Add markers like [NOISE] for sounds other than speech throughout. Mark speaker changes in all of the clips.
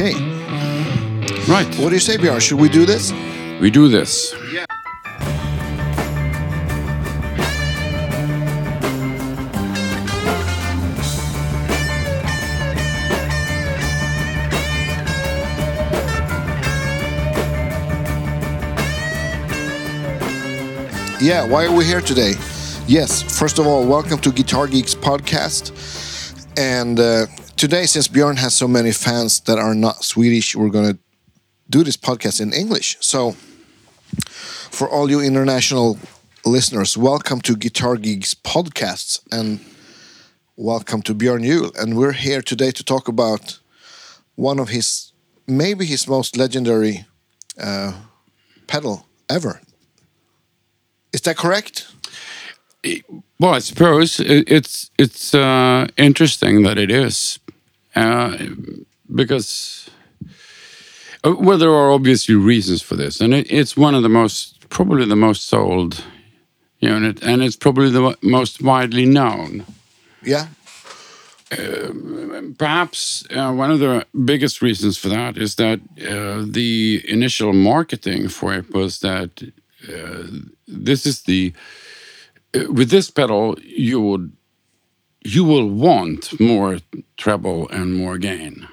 Speaker 1: Okay.
Speaker 2: Right.
Speaker 1: What do you say, Björn? Should we do this?
Speaker 2: We do this.
Speaker 1: Yeah, Yeah, why are we here today? Yes, first of all, welcome to Guitar Geeks podcast. And uh, today, since Björn has so many fans that are not Swedish, we're going to do this podcast in English. So, for all you international listeners, welcome to Guitar Geeks podcasts and welcome to Björn Juhl. And we're here today to talk about one of his, maybe his most legendary uh, pedal ever. Is that correct?
Speaker 2: Well, I suppose it's it's uh, interesting that it is, uh, because uh, well, there are obviously reasons for this, and it, it's one of the most probably the most sold unit, and it's probably the most widely known.
Speaker 1: Yeah.
Speaker 2: Perhaps uh, one of the biggest reasons for that is that uh, the initial marketing for it was that uh, this is the uh, with this pedal you would you will want more treble and more gain,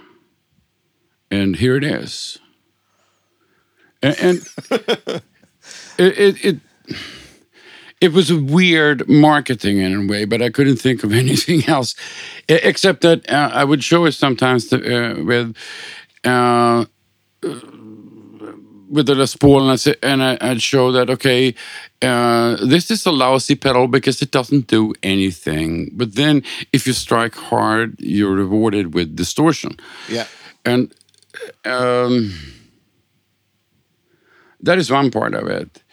Speaker 2: and here it is. And, and [LAUGHS] it, it it it was a weird marketing in a way, but I couldn't think of [LAUGHS] anything else, except that uh, I would show it sometimes to, uh, with uh, with the Les Paul, and, I say, and I, I'd show that okay, uh, this is a lousy pedal because it doesn't do anything. But then, if you strike hard, you're rewarded with distortion,
Speaker 1: Yeah.
Speaker 2: and um, that is one part of it.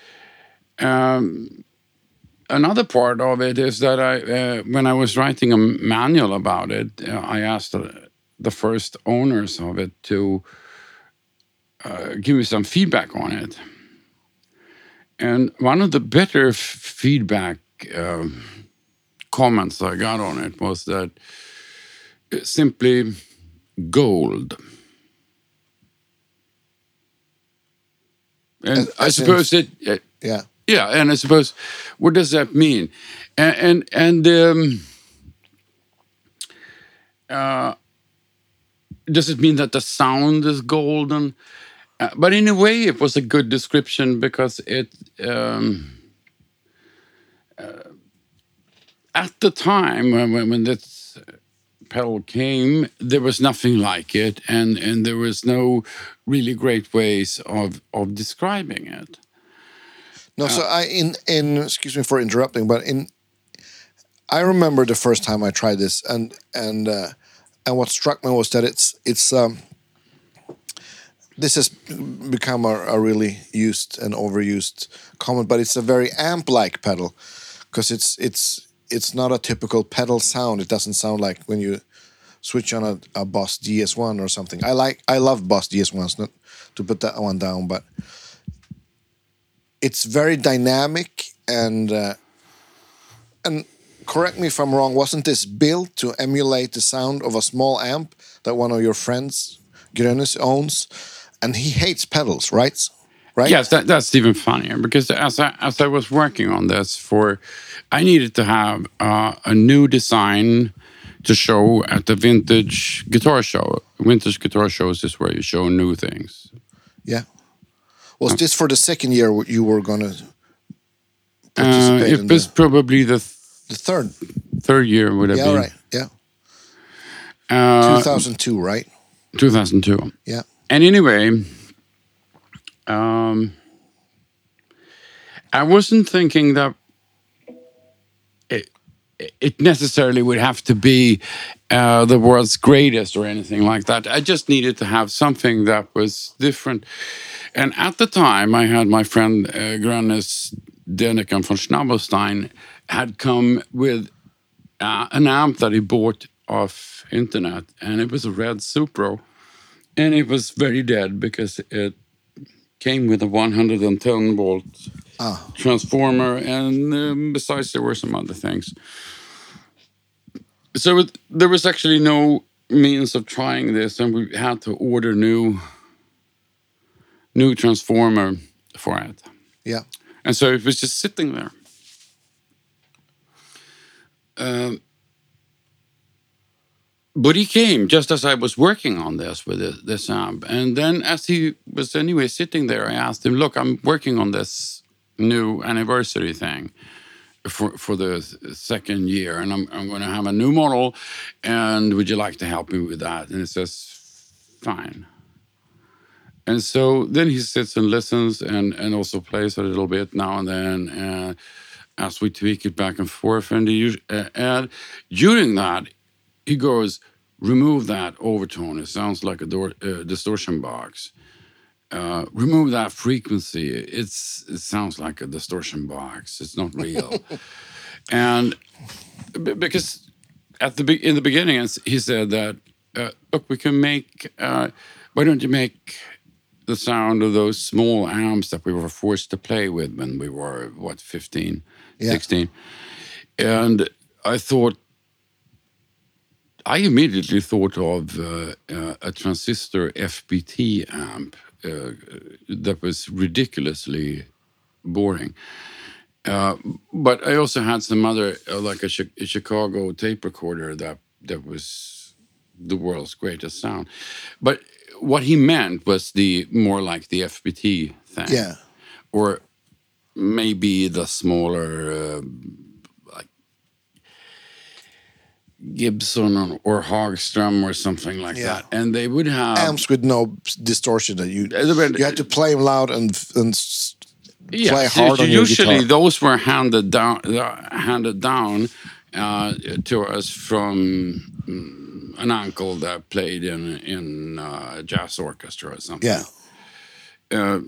Speaker 2: Um, another part of it is that I, uh, when I was writing a manual about it, uh, I asked the, the first owners of it to uh, give me some feedback on it. And one of the better f- feedback um comments I got on it was that simply gold. And
Speaker 1: As-
Speaker 2: I
Speaker 1: as
Speaker 2: suppose it, uh,
Speaker 1: Yeah.
Speaker 2: yeah, and I suppose what does that mean? And and, and um, uh, does it mean that the sound is golden? Uh, but in a way, it was a good description because it. Um, uh, at the time when, when, when this pedal came, there was nothing like it, and, and there was no really great ways of, of describing it.
Speaker 1: No, so I in in excuse me for interrupting, but in I remember the first time I tried this, and and uh, and what struck me was that it's it's um, this has become a, a really used and overused comment, but it's a very amp-like pedal because it's it's it's not a typical pedal sound. It doesn't sound like when you switch on a, a Boss DS1 or something. I like I love Boss DS1s, not to put that one down, but it's very dynamic and uh, and correct me if I'm wrong. Wasn't this built to emulate the sound of a small amp that one of your friends, Grönis, owns? And he hates pedals, right? Right.
Speaker 2: Yes, that, that's even funnier because as I, as I was working on this for, I needed to have uh, a new design to show at the vintage guitar show. Vintage guitar shows is where you show new things.
Speaker 1: Yeah. Was this for the second year you were gonna
Speaker 2: Uh,
Speaker 1: participate
Speaker 2: it was
Speaker 1: the,
Speaker 2: probably the th-
Speaker 1: the third?
Speaker 2: third year would have
Speaker 1: Yeah,
Speaker 2: been
Speaker 1: right. Yeah.
Speaker 2: uh,
Speaker 1: 2002, right?
Speaker 2: 2002.
Speaker 1: Yeah.
Speaker 2: And anyway, um, I wasn't thinking that it, it necessarily would have to be uh, the world's greatest or anything like that. I just needed to have something that was different. And at the time, I had my friend uh, Grönis Deniken von Schnabelstein had come with uh, an amp that he bought off internet, and it was a red Supro, and it was very dead because it came with a 110 volt transformer, and um, besides there were some other things. So it, there was actually no means of trying this, and we had to order new new transformer for it.
Speaker 1: Yeah.
Speaker 2: And so it was just sitting there. Um, but he came just as I was working on this with this, this amp. And then, as he was anyway sitting there, I asked him, Look, I'm working on this new anniversary thing for, for the second year, and I'm, I'm going to have a new model. And would you like to help me with that? And he says, Fine. And so then he sits and listens and, and also plays a little bit now and then as we tweak it back and forth. And, he, uh, and during that, he goes, remove that overtone. It sounds like a door, uh, distortion box. Uh, remove that frequency. It's it sounds like a distortion box. It's not real. [LAUGHS] and because at the in the beginning, he said that uh, look, we can make. Uh, why don't you make the sound of those small amps that we were forced to play with when we were what 15 yeah. 16 and i thought i immediately thought of uh, uh, a transistor fbt amp uh, that was ridiculously boring uh, but i also had some other uh, like a, a chicago tape recorder that that was the world's greatest sound but what he meant was the more like the FBT thing.
Speaker 1: Yeah.
Speaker 2: Or maybe the smaller, uh, Gibson or Hagström or something like yeah. that. And they would have
Speaker 1: amps with no distortion. That you you had to play them loud and and yeah, play hard on
Speaker 2: Usually, those were handed down handed down uh, to us from. Um, an uncle that played in in uh, jazz orchestra or something.
Speaker 1: Yeah.
Speaker 2: Uh,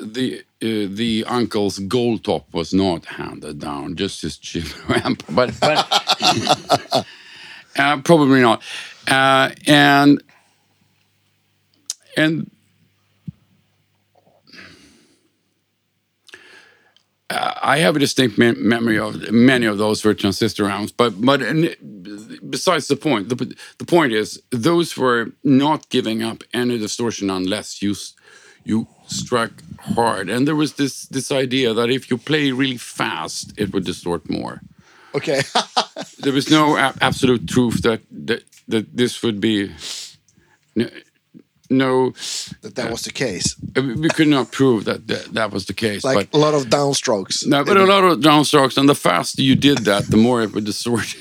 Speaker 2: the uh, the uncle's gold top was not handed down, just his chin [LAUGHS] ramp, but, but [LAUGHS] uh, probably not. Uh, and and uh, I have a distinct me memory of many of those were transistor rounds, but but besides the point, the, the point is those were not giving up any distortion unless you you struck hard, and there was this this idea that if you play really fast, it would distort more.
Speaker 1: Okay. [LAUGHS]
Speaker 2: there was no absolute truth that that that this would be no
Speaker 1: that that uh, was the case.
Speaker 2: Uh, we could not prove that that, that was the case.
Speaker 1: Like
Speaker 2: but,
Speaker 1: a lot of downstrokes.
Speaker 2: No, but a lot of downstrokes, and the faster you did that, the more it would distort.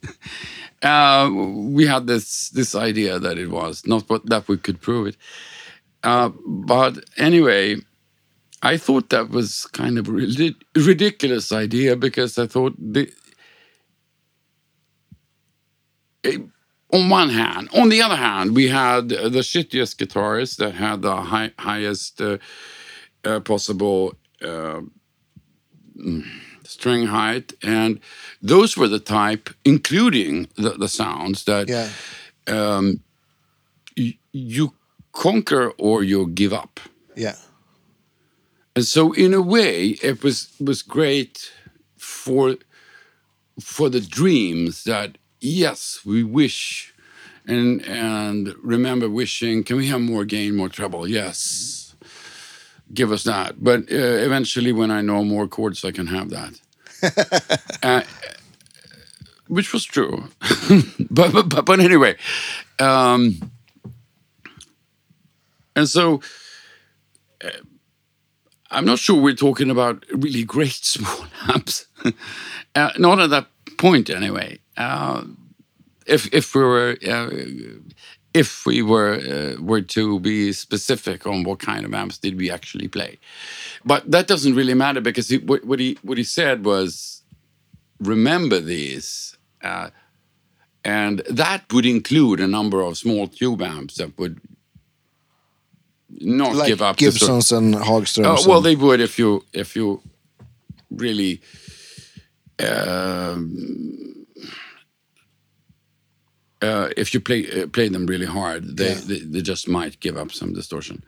Speaker 2: [LAUGHS] uh, we had this this idea that it was not but that we could prove it. Uh, but anyway, I thought that was kind of a ridiculous idea because I thought the. It, on one hand. On the other hand, we had the shittiest guitarist that had the high, highest uh, uh, possible uh, string height, and those were the type, including the, the sounds that
Speaker 1: yeah.
Speaker 2: um, you conquer or you give up.
Speaker 1: Yeah.
Speaker 2: And so, in a way, it was was great for for the dreams that yes, we wish and and remember wishing, can we have more gain, more trouble? Yes. Give us that. But uh, eventually, when I know more chords, I can have that. [LAUGHS] uh, which was true. [LAUGHS] but, but, but, anyway. Um, and so uh, I'm not sure we're talking about really great [LAUGHS] small amps. uh, not at that point, anyway. Uh, if if we were uh, if we were uh, were to be specific on what kind of amps did we actually play, but that doesn't really matter because he, what, what, he what he said was remember these. Uh, and that would include a number of small tube amps that would not
Speaker 1: like
Speaker 2: give up.
Speaker 1: Gibsons and Hagströms.
Speaker 2: Uh, well, they would if you if you really um, uh, if you play uh, play them really hard, they, yeah. they, they just might give up some distortion.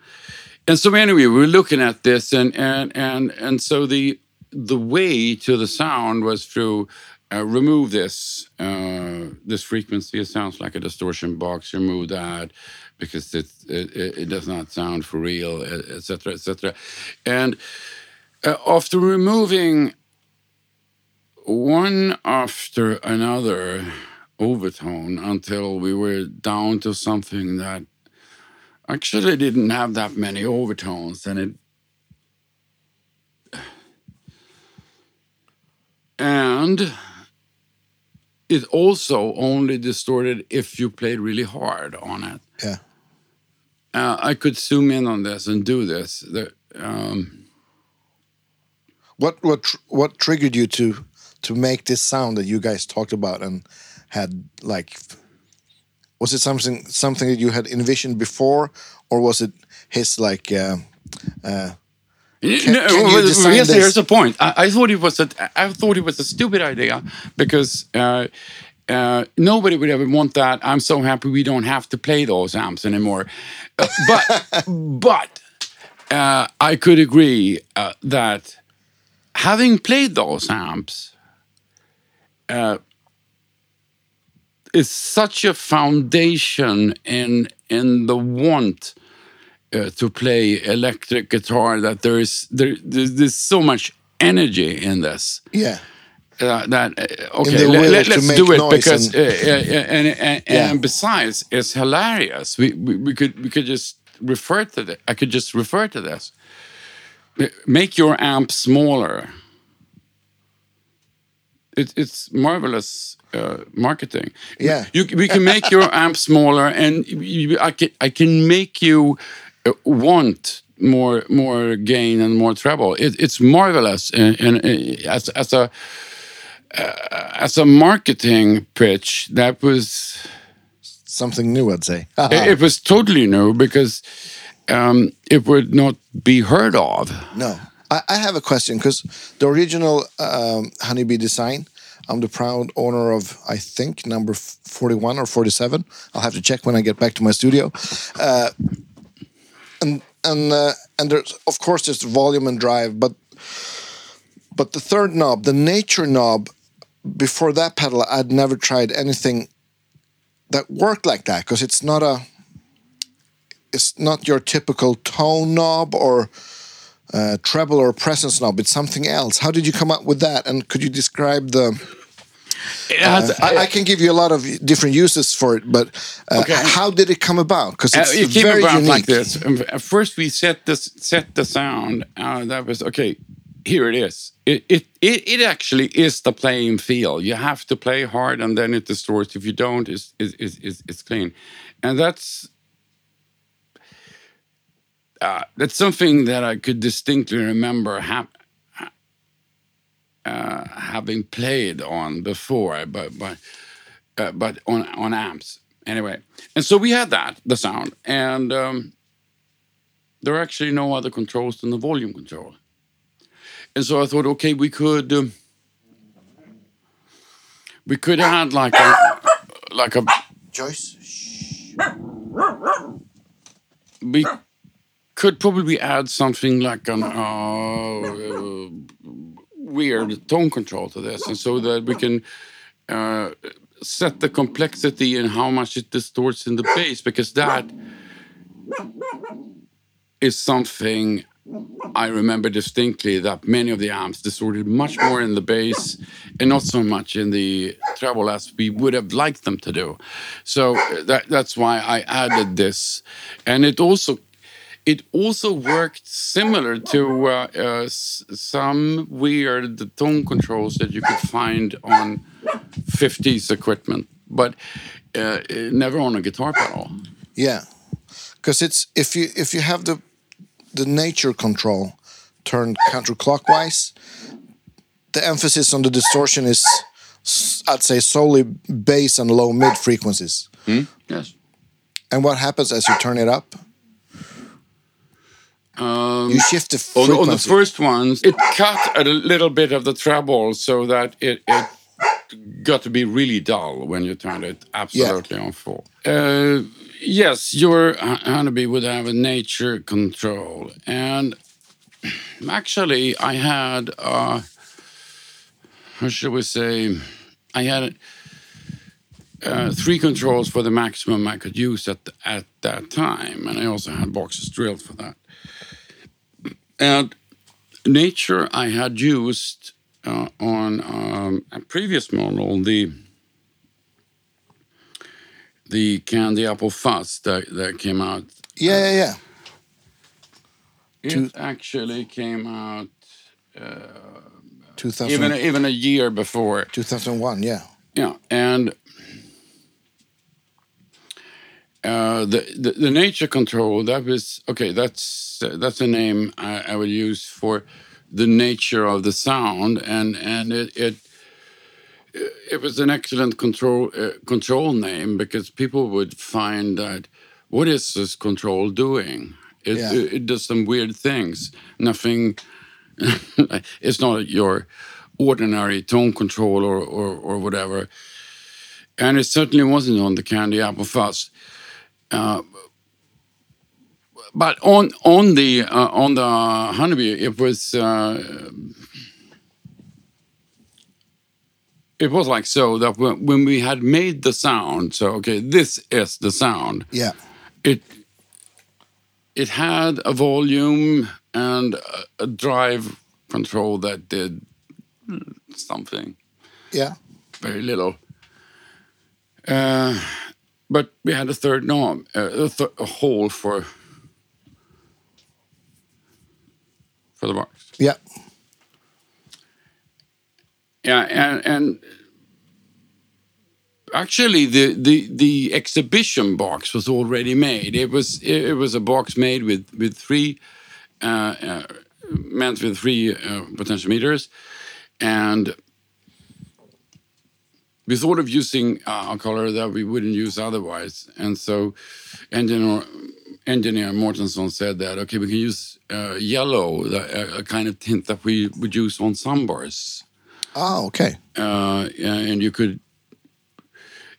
Speaker 2: And so anyway, we are looking at this, and and and and so the the way to the sound was through uh, remove this uh, this frequency. It sounds like a distortion box. Remove that because it it, does not sound for real, etc., etc. And uh, after removing one after another overtone until we were down to something that actually didn't have that many overtones, and it and it also only distorted if you played really hard on it.
Speaker 1: Yeah.
Speaker 2: Uh, I could zoom in on this and do this. The, um,
Speaker 1: what what tr what triggered you to to make this sound that you guys talked about and had like? Was it something something that you had envisioned before, or was it his like? Uh, uh,
Speaker 2: can, no, can well, here's, here's the point. I, I, thought it was a, I thought it was a stupid idea because uh, uh, nobody would ever want that. I'm so happy we don't have to play those amps anymore. Uh, but [LAUGHS] but uh, I could agree uh, that having played those amps uh, is such a foundation in in the want uh, to play electric guitar that there is there there's, there's so much energy in this.
Speaker 1: Yeah.
Speaker 2: Uh, that uh, okay, let, us do it because and, uh, uh, and, and, yeah. and, besides, it's hilarious. We, we, we could we could just refer to this. I could just refer to this. Make your amp smaller. It, it's marvelous uh, marketing.
Speaker 1: Yeah,
Speaker 2: you, we can make your [LAUGHS] amp smaller, and you, I can I can make you want more more gain and more treble. It, it's marvelous, and, and uh, as as a uh, as a marketing pitch, that was
Speaker 1: something new. I'd say
Speaker 2: it, [LAUGHS] it, was totally new because um, it would not be heard of.
Speaker 1: No, I, I have a question because the original um, Honeybee design. I'm the proud owner of, I think, number 41 or 47. I'll have to check when I get back to my studio. Uh, and and uh, and there's of course there's volume and drive, but but the third knob, the nature knob, before that pedal, I'd never tried anything that worked like that because it's not a it's not your typical tone knob or uh, treble or presence knob. It's something else. How did you come up with that? And could you describe the has, uh, I, I, can give you a lot of different uses for it, but uh, okay. how did it come about? Because it's uh, it came very about unique. like
Speaker 2: this. First, we set this set the sound. Uh, that was okay. Here it is. It, it it it actually is the playing feel. You have to play hard, and then it distorts. If you don't, it's it's it's, it's clean, and that's uh, that's something that I could distinctly remember hap- uh, having played on before, but but uh, but on on amps anyway. And so we had that the sound, and um, there are actually no other controls than the volume control. And so I thought, okay, we could um, we could add like a like a
Speaker 1: Joyce.
Speaker 2: We could probably add something like an uh, weird tone control to this, and so that we can uh, set the complexity and how much it distorts in the bass, because that is something I remember distinctly that many of the amps distorted much more in the bass and not so much in the treble as we would have liked them to do. So that, that's why I added this. And it also it also worked similar to uh, uh, some weird tone controls that you could find on 50s equipment, but uh, never on a guitar pedal.
Speaker 1: Yeah, because it's if you if you have the the nature control turned counterclockwise, the emphasis on the distortion is, I'd say, solely bass and low mid frequencies.
Speaker 2: Mm, yes.
Speaker 1: And what happens as you turn it up?
Speaker 2: Um,
Speaker 1: you shift the frequency.
Speaker 2: On, on, the first ones, it cut a little bit of the treble so that it, it got to be really dull when you turned it absolutely yeah. on full. Uh, yes, your Honeybee would have a nature control. And actually, I had, uh, how should we say, I had uh, three controls for the maximum I could use at at that time, and I also had boxes drilled for that. And nature I had used uh, on um, a previous model, the the candy apple fuzz that, that came out.
Speaker 1: Yeah, yeah, yeah.
Speaker 2: It
Speaker 1: Two-
Speaker 2: actually came out
Speaker 1: 2000,
Speaker 2: even even a year before.
Speaker 1: 2001, yeah.
Speaker 2: Yeah, and uh, the, the the nature control that was okay. That's that's a name I, I would use for the nature of the sound, and and it it, it was an excellent control uh, control name because people would find that what is this control doing? It,
Speaker 1: Yeah.
Speaker 2: it, it does some weird things. Nothing. [LAUGHS] it's not your ordinary tone control or, or, or whatever. And it certainly wasn't on the Candy Apple Fuzz. Uh, but on on the uh, on the honeybee, it was uh, it was like so that when, we had made the sound, so okay, this is the sound.
Speaker 1: Yeah.
Speaker 2: It it had a volume and a, a drive control that did something
Speaker 1: Yeah.
Speaker 2: very little. Uh, but we had a third knob, uh, a, th- a hole for for the box.
Speaker 1: Yeah.
Speaker 2: Yeah, and and actually the the the exhibition box was already made. It was it, was a box made with with three uh, uh, meant with three uh, potentiometers, and we thought of using uh, a color that we wouldn't use otherwise, and so engineer engineer Mortenson said that okay, we can use uh, yellow, a, a kind of tint that we would use on sunbursts
Speaker 1: Oh, okay.
Speaker 2: uh, and you could.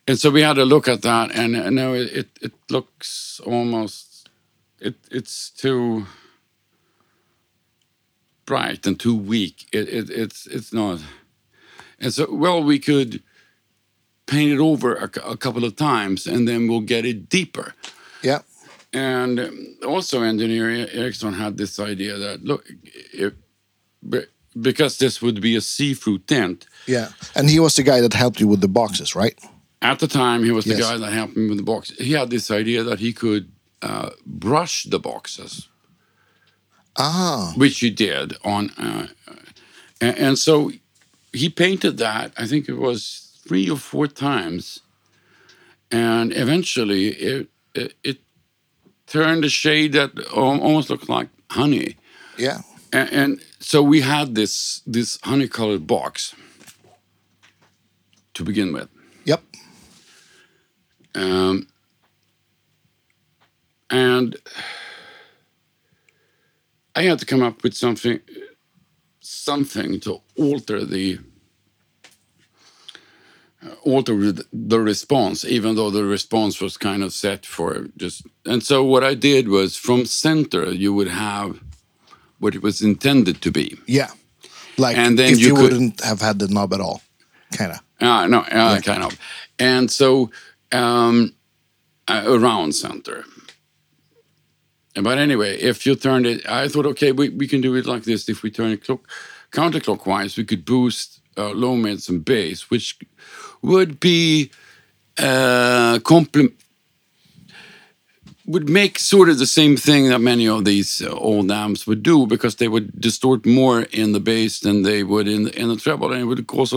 Speaker 2: And so we had to look at that, and uh, no, it, it it looks almost it it's too bright and too weak. It, it it's it's not. And so well, we could paint it over a, a couple of times, and then we'll get it deeper.
Speaker 1: Yeah.
Speaker 2: And also, engineer Ericsson had this idea that look, if, because this would be a see-through tint.
Speaker 1: Yeah. And he was the guy that helped you with the boxes, right?
Speaker 2: At the time, he was the
Speaker 1: Yes.
Speaker 2: guy that helped me with the box. He had this idea that he could uh, brush the boxes,
Speaker 1: Ah.
Speaker 2: which he did on, uh, and, and so he painted that. I think it was three or four times, and eventually it it, it turned a shade that almost looked like honey.
Speaker 1: Yeah.
Speaker 2: And, and so we had this this honey colored box to begin with.
Speaker 1: Yep.
Speaker 2: Um, and I had to come up with something, something to alter the uh, alter the- the response, even though the response was kind of set for just. And so what I did was from center you would have what it was intended to be.
Speaker 1: Yeah. Like
Speaker 2: And then
Speaker 1: if
Speaker 2: you
Speaker 1: you,
Speaker 2: could-
Speaker 1: wouldn't have had the knob at all. Kind of.
Speaker 2: Uh, no, uh, kind of. And so um, uh, around center. But anyway, if you turned it, I thought, okay, we, we can do it like this. If we turn it clock, counterclockwise, we could boost uh, low, mids, and bass, which would be uh, complement would make sort of the same thing that many of these old amps would do because they would distort more in the bass than they would in the, in the treble, and it would cause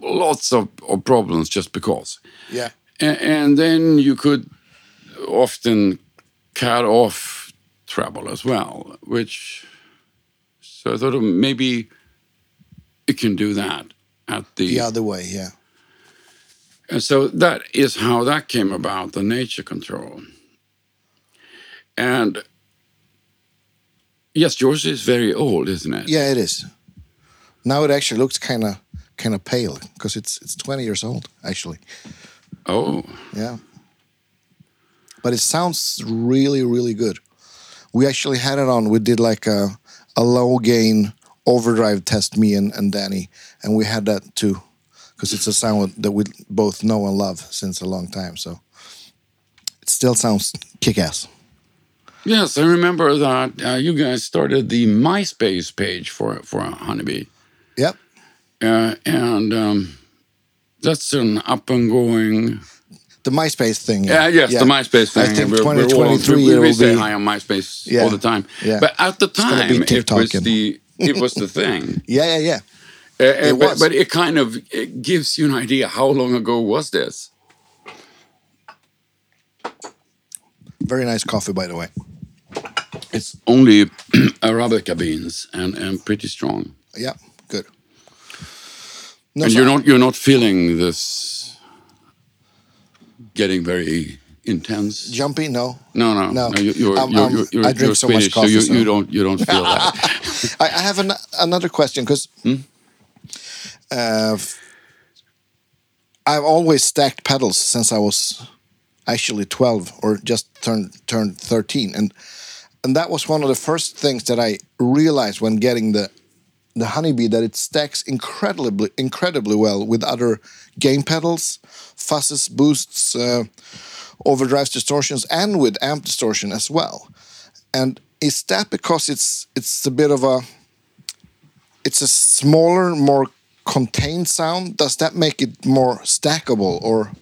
Speaker 2: lots of, of problems just because.
Speaker 1: Yeah.
Speaker 2: And, and then you could often cut off treble as well, which so I thought maybe it can do that at the
Speaker 1: The other way. Yeah.
Speaker 2: And so that is how that came about, the nature control. And yes, yours is very old, isn't it?
Speaker 1: Yeah, it is. Now it actually looks kind of kind of pale because it's it's 20 years old actually.
Speaker 2: Oh,
Speaker 1: Yeah. But it sounds really really good. We actually had it on. We did like a a low gain overdrive test me and, and Danny and we had that to because it's a sound that we both know and love since a long time. So it still sounds kick-ass.
Speaker 2: Yes, I remember that uh, you guys started the MySpace page for for Honeybee,
Speaker 1: Yep.
Speaker 2: uh, and um, that's an up and going.
Speaker 1: The MySpace thing.
Speaker 2: Yeah, yes, the MySpace thing.
Speaker 1: I think
Speaker 2: We're- we're all-
Speaker 1: 2023
Speaker 2: we, we say hi on MySpace
Speaker 1: Yeah,
Speaker 2: all the time.
Speaker 1: yeah.
Speaker 2: But at the time, it was the it was the thing. [LAUGHS]
Speaker 1: Yeah, yeah, yeah. It
Speaker 2: but,
Speaker 1: was.
Speaker 2: but it kind of it gives you an idea how long ago was this?
Speaker 1: Very nice coffee, by the way.
Speaker 2: It's only [CLEARS THROAT] Arabica beans and, and pretty strong.
Speaker 1: Yeah, good. No,
Speaker 2: and you're not you're not feeling this getting very intense.
Speaker 1: jumpy. No,
Speaker 2: No, no,
Speaker 1: No.
Speaker 2: no. you, you're,
Speaker 1: Um,
Speaker 2: you're,
Speaker 1: um,
Speaker 2: you're, you're,
Speaker 1: I drink
Speaker 2: you're
Speaker 1: so much coffee,
Speaker 2: so you,
Speaker 1: so-
Speaker 2: you don't you don't feel that. [LAUGHS]
Speaker 1: I, I have an, another question because
Speaker 2: Hmm?
Speaker 1: Uh, I've always stacked pedals since I was actually twelve or just turned turned thirteen, and and that was one of the first things that I realized when getting the the honeybee that it stacks incredibly incredibly well with other gain pedals, fuzzes, boosts, uh, overdrives, distortions, and with amp distortion as well. And is that because it's it's a bit of a it's a smaller, more contained sound? Does that make it more stackable or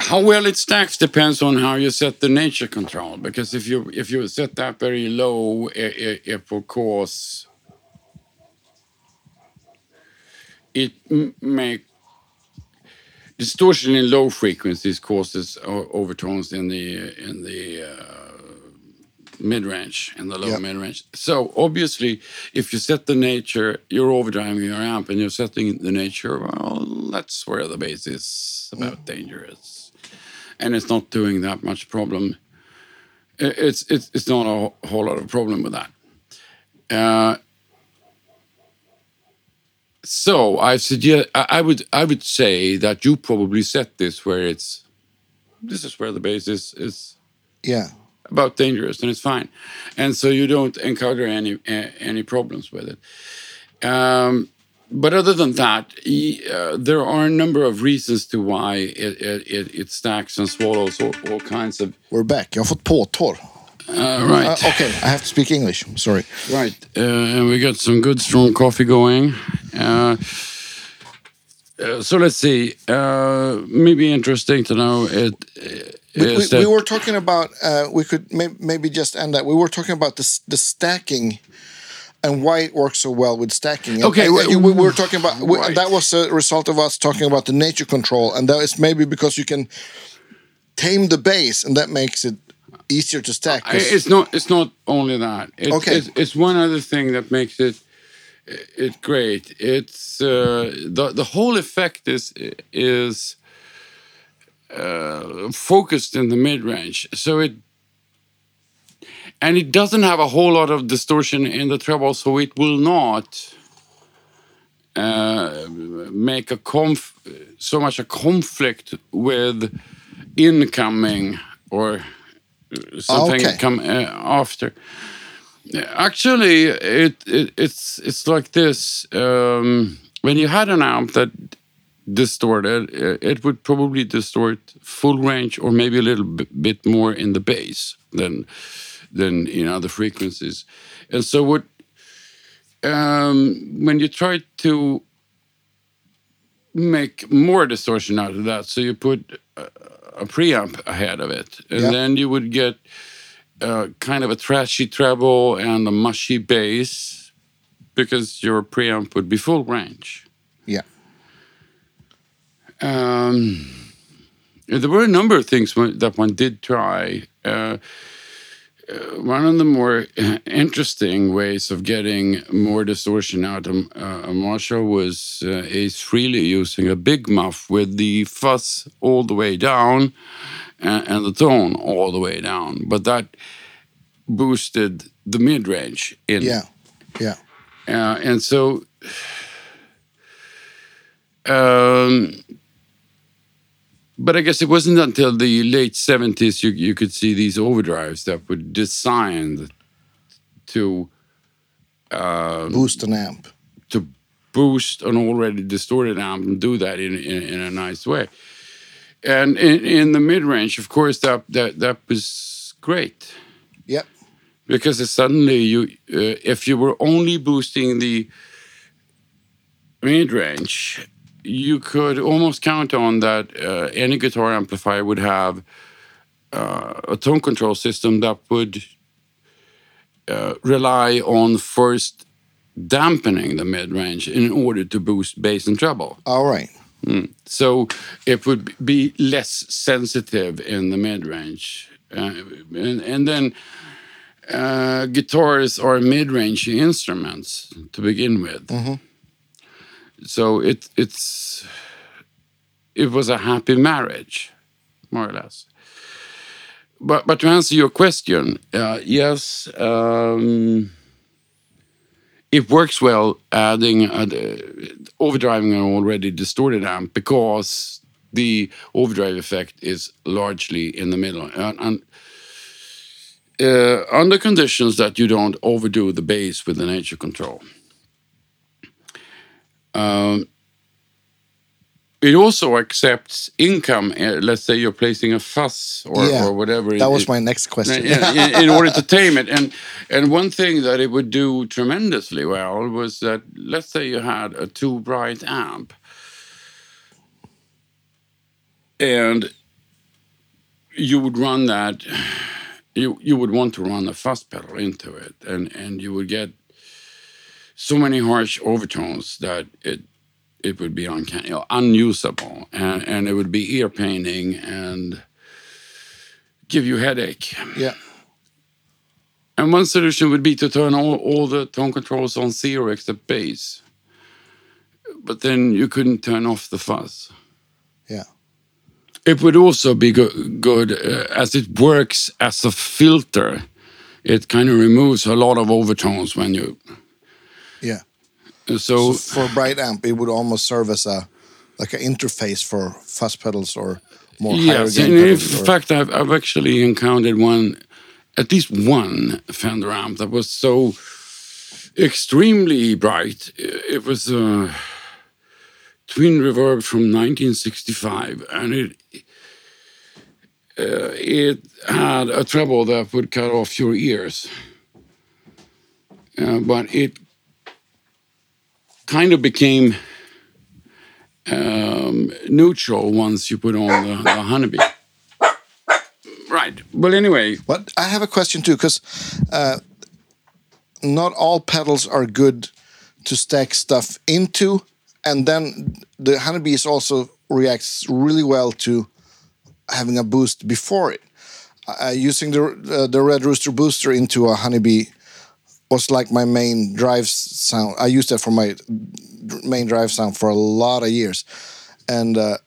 Speaker 2: How well it stacks depends on how you set the nature control. Because if you if you set that very low, it, it, it will cause it make distortion in low frequencies causes overtones in the in the uh, mid range and the low
Speaker 1: Yeah.
Speaker 2: mid range. So obviously, if you set the nature, you're overdriving your amp, and you're setting the nature. Well, that's where the bass is about dangerous, and it's not doing that much problem. It's it's it's not a whole lot of problem with that. Uh, so I suggest I I would I would say that you probably set this where it's this is where the bass is is
Speaker 1: yeah?
Speaker 2: About dangerous and it's fine, and so you don't encounter any uh, any problems with it. Um, but other than that, uh, there are a number of reasons to why it it, it, it stacks and swallows all, all kinds of.
Speaker 1: We're back. Jag har fått påtår.
Speaker 2: Uh,
Speaker 1: Uh,
Speaker 2: right,
Speaker 1: okay, I have to speak English. Sorry.
Speaker 2: right, uh, and we got some good strong coffee going. Uh, uh, so let's see. Uh, maybe interesting to know it.
Speaker 1: We, we,
Speaker 2: that-
Speaker 1: we were talking about. Uh, we could may, maybe just end that. We were talking about the the stacking. And why it works so well with stacking? And-
Speaker 2: Okay,
Speaker 1: and we were talking about we-
Speaker 2: right.
Speaker 1: that was a result of us talking about the nature control, and that is maybe because you can tame the bass, and that makes it easier to stack.
Speaker 2: I- It's not. It's not only that. It's,
Speaker 1: Okay.
Speaker 2: It's, it's one other thing that makes it it great. It's uh, the the whole effect is is uh, focused in the mid range, so it and it doesn't have a whole lot of distortion in the treble, so it will not. Uh, make a conf so much a conflict with incoming or something
Speaker 1: Okay.
Speaker 2: come uh, after. Actually, it, it it's it's like this. Um, when you had an amp that distorted, it would probably distort full range or maybe a little bit, bit more in the bass than than in other frequencies. And so what um, when you try to make more distortion out of that, so you put a, a preamp ahead of it, and
Speaker 1: Yeah.
Speaker 2: then you would get uh, kind of a trashy treble and a mushy bass because your preamp would be full range.
Speaker 1: yeah,
Speaker 2: Um, there were a number of things that one did try. Uh, uh, one of the more [LAUGHS] interesting ways of getting more distortion out of uh, a Marshall was uh, Ace Frehley using a big muff with the fuzz all the way down and, and the tone all the way down. But that boosted the mid range in
Speaker 1: yeah, yeah.
Speaker 2: uh, and so, [SIGHS] um, but I guess it wasn't until the late 70s you, you could see these overdrives that were designed to
Speaker 1: Boost an amp.
Speaker 2: to boost an already distorted amp and do that in in, in a nice way. And in, in the mid range, of course, that that that was great
Speaker 1: Yep.
Speaker 2: because suddenly you uh, if you were only boosting the mid range, you could almost count on that uh, any guitar amplifier would have uh, a tone control system that would uh, rely on first dampening the mid range in order to boost bass and treble.
Speaker 1: All right.
Speaker 2: So it would be less sensitive in the mid range. Uh, and, and then uh, guitars are mid range instruments to begin with. So it, it's it was a happy marriage, more or less. But, but to answer your question, uh, yes, um, it works well adding uh, overdriving an already distorted amp because the overdrive effect is largely in the middle and, and uh, under conditions that you don't overdo the bass with the nature control. Um, it also accepts income. Uh, let's say you're placing a fuzz or,
Speaker 1: yeah.
Speaker 2: or whatever.
Speaker 1: That was
Speaker 2: it-
Speaker 1: my next question.
Speaker 2: in, in- in order to [LAUGHS] tame it. And and one thing that it would do tremendously well was that let's say you had a too bright amp, and you would run that. [SIGHS] You you would want to run a fuzz pedal into it, and and you would get so many harsh overtones that it it would be uncanny, unusable, and and it would be ear paining and give you headache.
Speaker 1: yeah.
Speaker 2: And one solution would be to turn all, all the tone controls on zero except bass. But then you couldn't turn off the fuzz.
Speaker 1: Yeah.
Speaker 2: It would also be go good uh, as it works as a filter. It kind of removes a lot of overtones when you.
Speaker 1: Yeah.
Speaker 2: So,
Speaker 1: For bright amp, it would almost serve as a like an interface for fuzz pedals or more higher
Speaker 2: yes,
Speaker 1: gain
Speaker 2: and in fact, I've, I've actually encountered one, at least one Fender amp that was so extremely bright. It was a twin reverb from 1965, and it uh, it had a treble that would cut off your ears. Uh, but it kind of became um, neutral once you put on the, the honeybee. Right. Well, anyway,
Speaker 1: But I have a question too, because uh, not all pedals are good to stack stuff into, and then the honeybees also reacts really well to having a boost before it. Uh, using the uh, the Red Rooster booster into a honeybee was like my main drive sound. I used that for my main drive sound for a lot of years, and uh,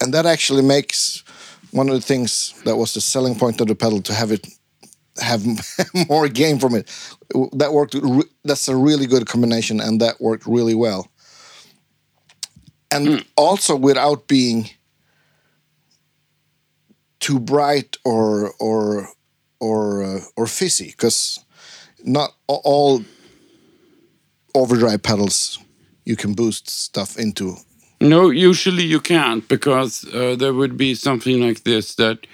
Speaker 1: and that actually makes one of the things that was the selling point of the pedal to have it have [LAUGHS] more gain from it. That worked. That's a really good combination, and that worked really well. And also without being too bright or or or uh, or fizzy, because not all overdrive pedals you can boost stuff into.
Speaker 2: no, usually you can't because uh, there would be something like this that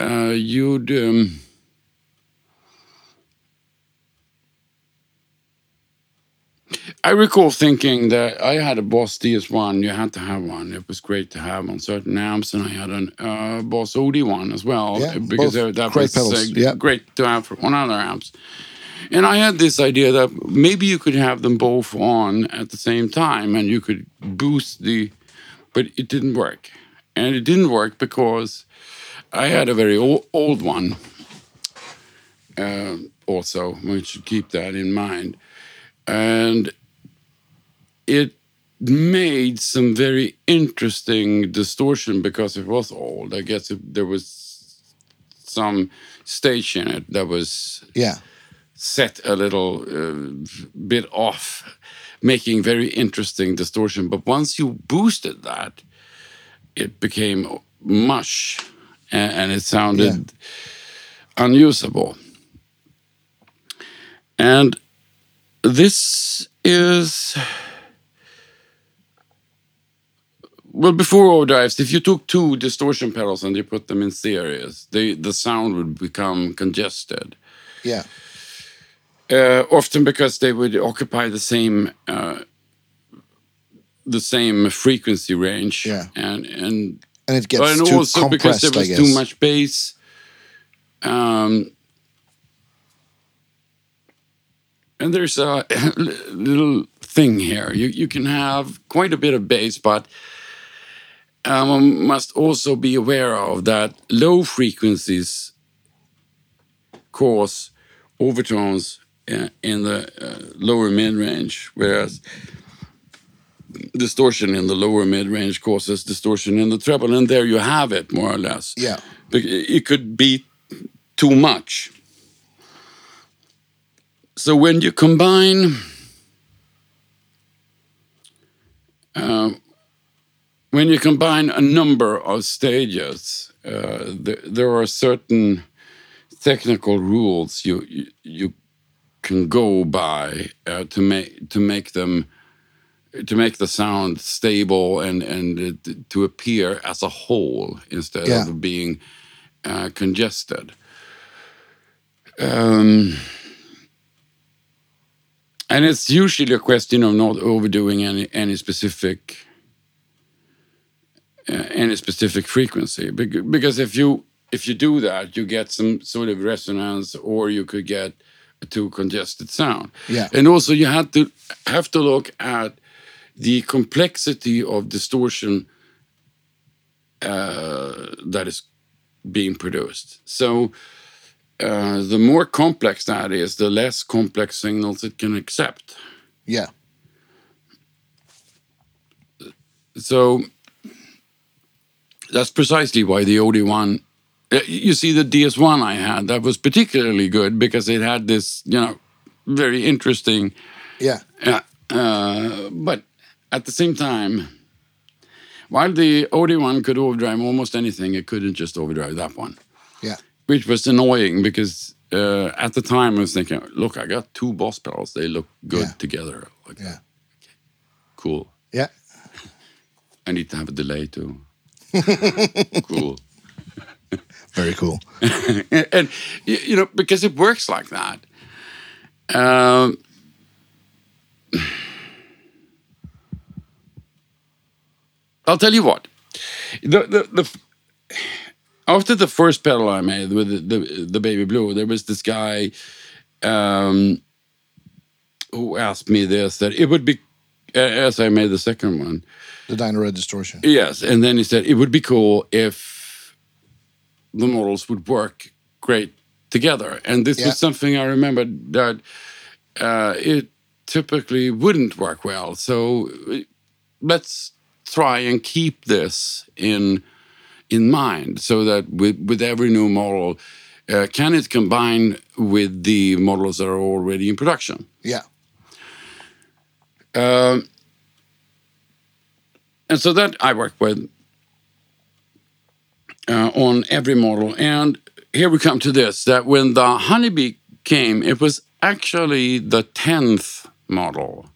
Speaker 2: uh, you'd. Um, I recall thinking that I had a Boss DS1. You had to have one. It was great to have on certain amps, and I had a uh, Boss OD1 as well
Speaker 1: Yeah,
Speaker 2: because
Speaker 1: both
Speaker 2: that
Speaker 1: great
Speaker 2: was
Speaker 1: pedals,
Speaker 2: uh,
Speaker 1: yeah.
Speaker 2: great to have for on other amps. And I had this idea that maybe you could have them both on at the same time, and you could boost the, but it didn't work, and it didn't work because I had a very old, one. Uh, also, we should keep that in mind, and it made some very interesting distortion because it was old. I guess there was some stage in it that was
Speaker 1: Yeah,
Speaker 2: set a little uh, bit off, making very interesting distortion. But once you boosted that, it became mush, and, and it sounded unusable. And this is well before overdrives. If you took two distortion pedals and you put them in series, they, the sound would become congested.
Speaker 1: Yeah.
Speaker 2: Uh, often because they would occupy the same uh, the same frequency range.
Speaker 1: Yeah.
Speaker 2: and and
Speaker 1: And it gets
Speaker 2: and
Speaker 1: too
Speaker 2: also because there was too much bass. Um, and there's a [COUGHS] little thing here. You you can have quite a bit of bass, but um, one must also be aware of that low frequencies cause overtones in the uh, lower mid range, whereas distortion in the lower mid range causes distortion in the treble, and there you have it more or less.
Speaker 1: Yeah.
Speaker 2: It could be too much. So when you combine uh, when you combine a number of stages, uh, there, there are certain technical rules you you, you can go by uh, to make to make them to make the sound stable and and to appear as a whole instead
Speaker 1: Yeah.
Speaker 2: of being uh, congested. Um, and it's usually a question of not overdoing any any specific uh, any specific frequency because if you if you do that you get some sort of resonance or you could get a too congested sound
Speaker 1: Yeah.
Speaker 2: and also you have to have to look at the complexity of distortion uh, that is being produced so uh, the more complex that is the less complex signals it can accept
Speaker 1: Yeah.
Speaker 2: So that's precisely why the OD1. Uh, You see, the DS1 I had that was particularly good because it had this, you know, very interesting.
Speaker 1: Yeah.
Speaker 2: Uh, uh, but at the same time, while the OD1 could overdrive almost anything, it couldn't just overdrive that one,
Speaker 1: Yeah.
Speaker 2: which was annoying because uh, at the time I was thinking, look, I got two boss pedals; they look good
Speaker 1: Yeah.
Speaker 2: together. Like,
Speaker 1: Yeah.
Speaker 2: cool.
Speaker 1: Yeah. [LAUGHS]
Speaker 2: I need to have a delay too. [LAUGHS] cool. [LAUGHS]
Speaker 1: Very cool. [LAUGHS]
Speaker 2: and you know because it works like that um, [SIGHS] i'll tell you what the, the, the after the first pedal i made with the, the, the baby blue there was this guy um, who asked me this that it would be as i made the second one
Speaker 1: The Dyna Red distortion.
Speaker 2: Yes, and then he said it would be cool if the models would work great together. And this
Speaker 1: Yeah.
Speaker 2: was something I remembered that uh, it typically wouldn't work well. So uh, let's try and keep this in in mind, so that with with every new model, uh, can it combine with the models that are already in production?
Speaker 1: Yeah.
Speaker 2: Um, and so that I work with uh, on every model. And here we come to this that when the Honeybee came, it was actually the 10th model.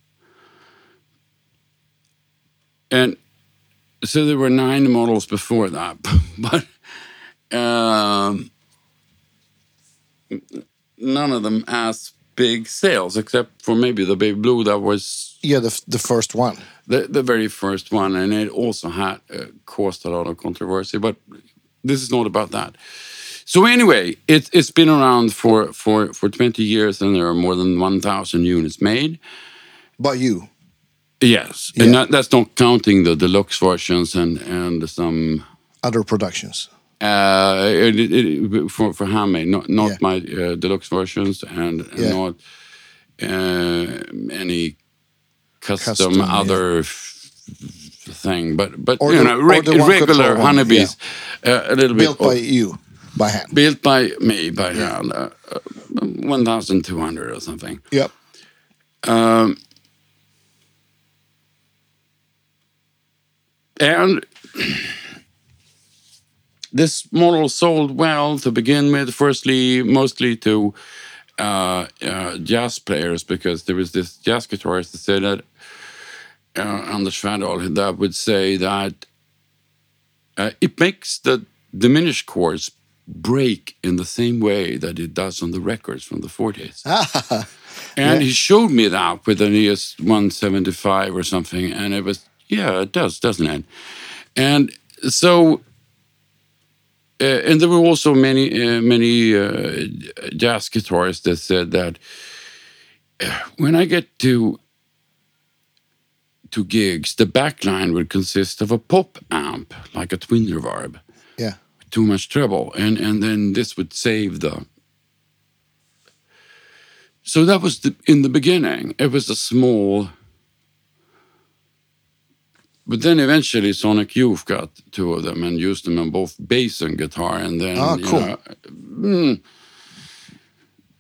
Speaker 2: And so there were nine models before that, [LAUGHS] but um, none of them as big sales, except for maybe the Baby Blue that was
Speaker 1: Yeah. The, the first one.
Speaker 2: the, the very first one, and it also had uh, caused a lot of controversy. But this is not about that. So anyway, it, it's been around for, for, for 20 years, and there are more than 1,000 units made.
Speaker 1: By you.
Speaker 2: Yes,
Speaker 1: Yeah.
Speaker 2: and that, that's not counting the deluxe versions and and some
Speaker 1: Other productions.
Speaker 2: uh, it, it, for for handmade, not not
Speaker 1: Yeah.
Speaker 2: my uh, deluxe versions and, and
Speaker 1: Yeah.
Speaker 2: not uh, any custom,
Speaker 1: Custom,
Speaker 2: other f- thing, but but
Speaker 1: Or
Speaker 2: you
Speaker 1: the-
Speaker 2: know reg- regular honeybees, uh, a little
Speaker 1: Built
Speaker 2: bit
Speaker 1: built
Speaker 2: by
Speaker 1: you. By hand.
Speaker 2: built by me by hand, uh, uh, one thousand two hundred or something.
Speaker 1: Yep.
Speaker 2: Um, and this model sold well to begin with. Firstly, mostly to uh, uh, jazz players because there was this jazz guitarist that said that uh, Anders Svärdahl that would say that uh, it makes the diminished chords break in the same way that it does on the records from the 40s. [LAUGHS] and he showed me that with an ES 175 or something, and it was, yeah, it does, doesn't it? And so, uh, and there were also many, uh, many uh, jazz guitarists that said that uh, when I get to to gigs, the backline would consist of a pop amp, like a twin reverb
Speaker 1: Yeah.
Speaker 2: too much trouble and and then this would save the so that was the, in the beginning it was a small but then eventually sonic youth got two of them and used them on both bass and guitar and then you
Speaker 1: cool.
Speaker 2: know, mm.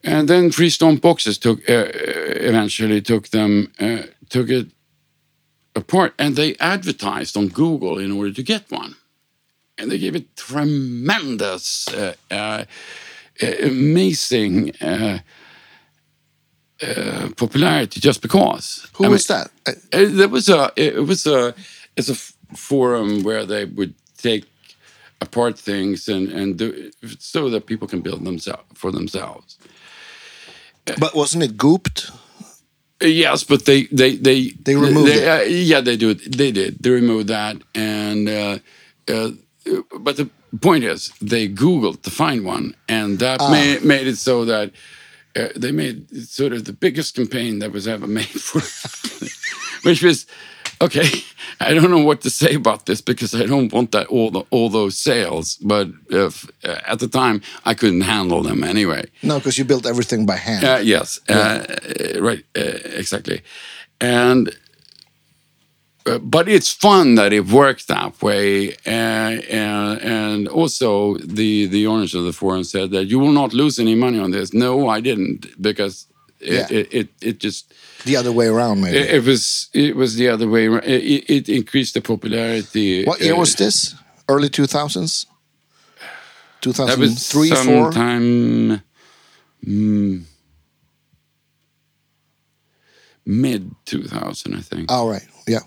Speaker 2: and then free stomp boxes took uh, eventually took them uh, took it apart and they advertised on google in order to get one and they gave it tremendous, uh, uh, amazing uh, uh, popularity just because.
Speaker 1: Who
Speaker 2: I
Speaker 1: was that? Uh,
Speaker 2: mean, uh, there was a it was a it's a f- forum where they would take apart things and and do so that people can build themselves for themselves.
Speaker 1: But wasn't it gooped?
Speaker 2: Yes, but they they they
Speaker 1: They removed
Speaker 2: they,
Speaker 1: it.
Speaker 2: uh, yeah, they do it. They did. They removed that, and uh, uh, but the point is, they Googled to find one, and that
Speaker 1: Ah.
Speaker 2: made made it so that uh, they made sort of the biggest campaign that was ever made [LAUGHS] for, which was okay. [LAUGHS] I don't know what to say about this because I don't want that all the, all those sales, but if, uh, at the time I couldn't handle them anyway.
Speaker 1: No, because you built everything by hand.
Speaker 2: Uh, yes, uh, uh, right, uh, exactly. And uh, but it's fun that it worked that way, and and also the the owners of the forum said that you will not lose any money on this. No, I didn't because it
Speaker 1: Yeah.
Speaker 2: it, it, it just
Speaker 1: the other way around, maybe.
Speaker 2: it, it was it was the other way. around. It, it- increased the popularity.
Speaker 1: what year
Speaker 2: uh,
Speaker 1: was this? Early 2000s?
Speaker 2: that was
Speaker 1: 2003, 4?
Speaker 2: sometime mm, mid two thousand, I think.
Speaker 1: All right. Yeah.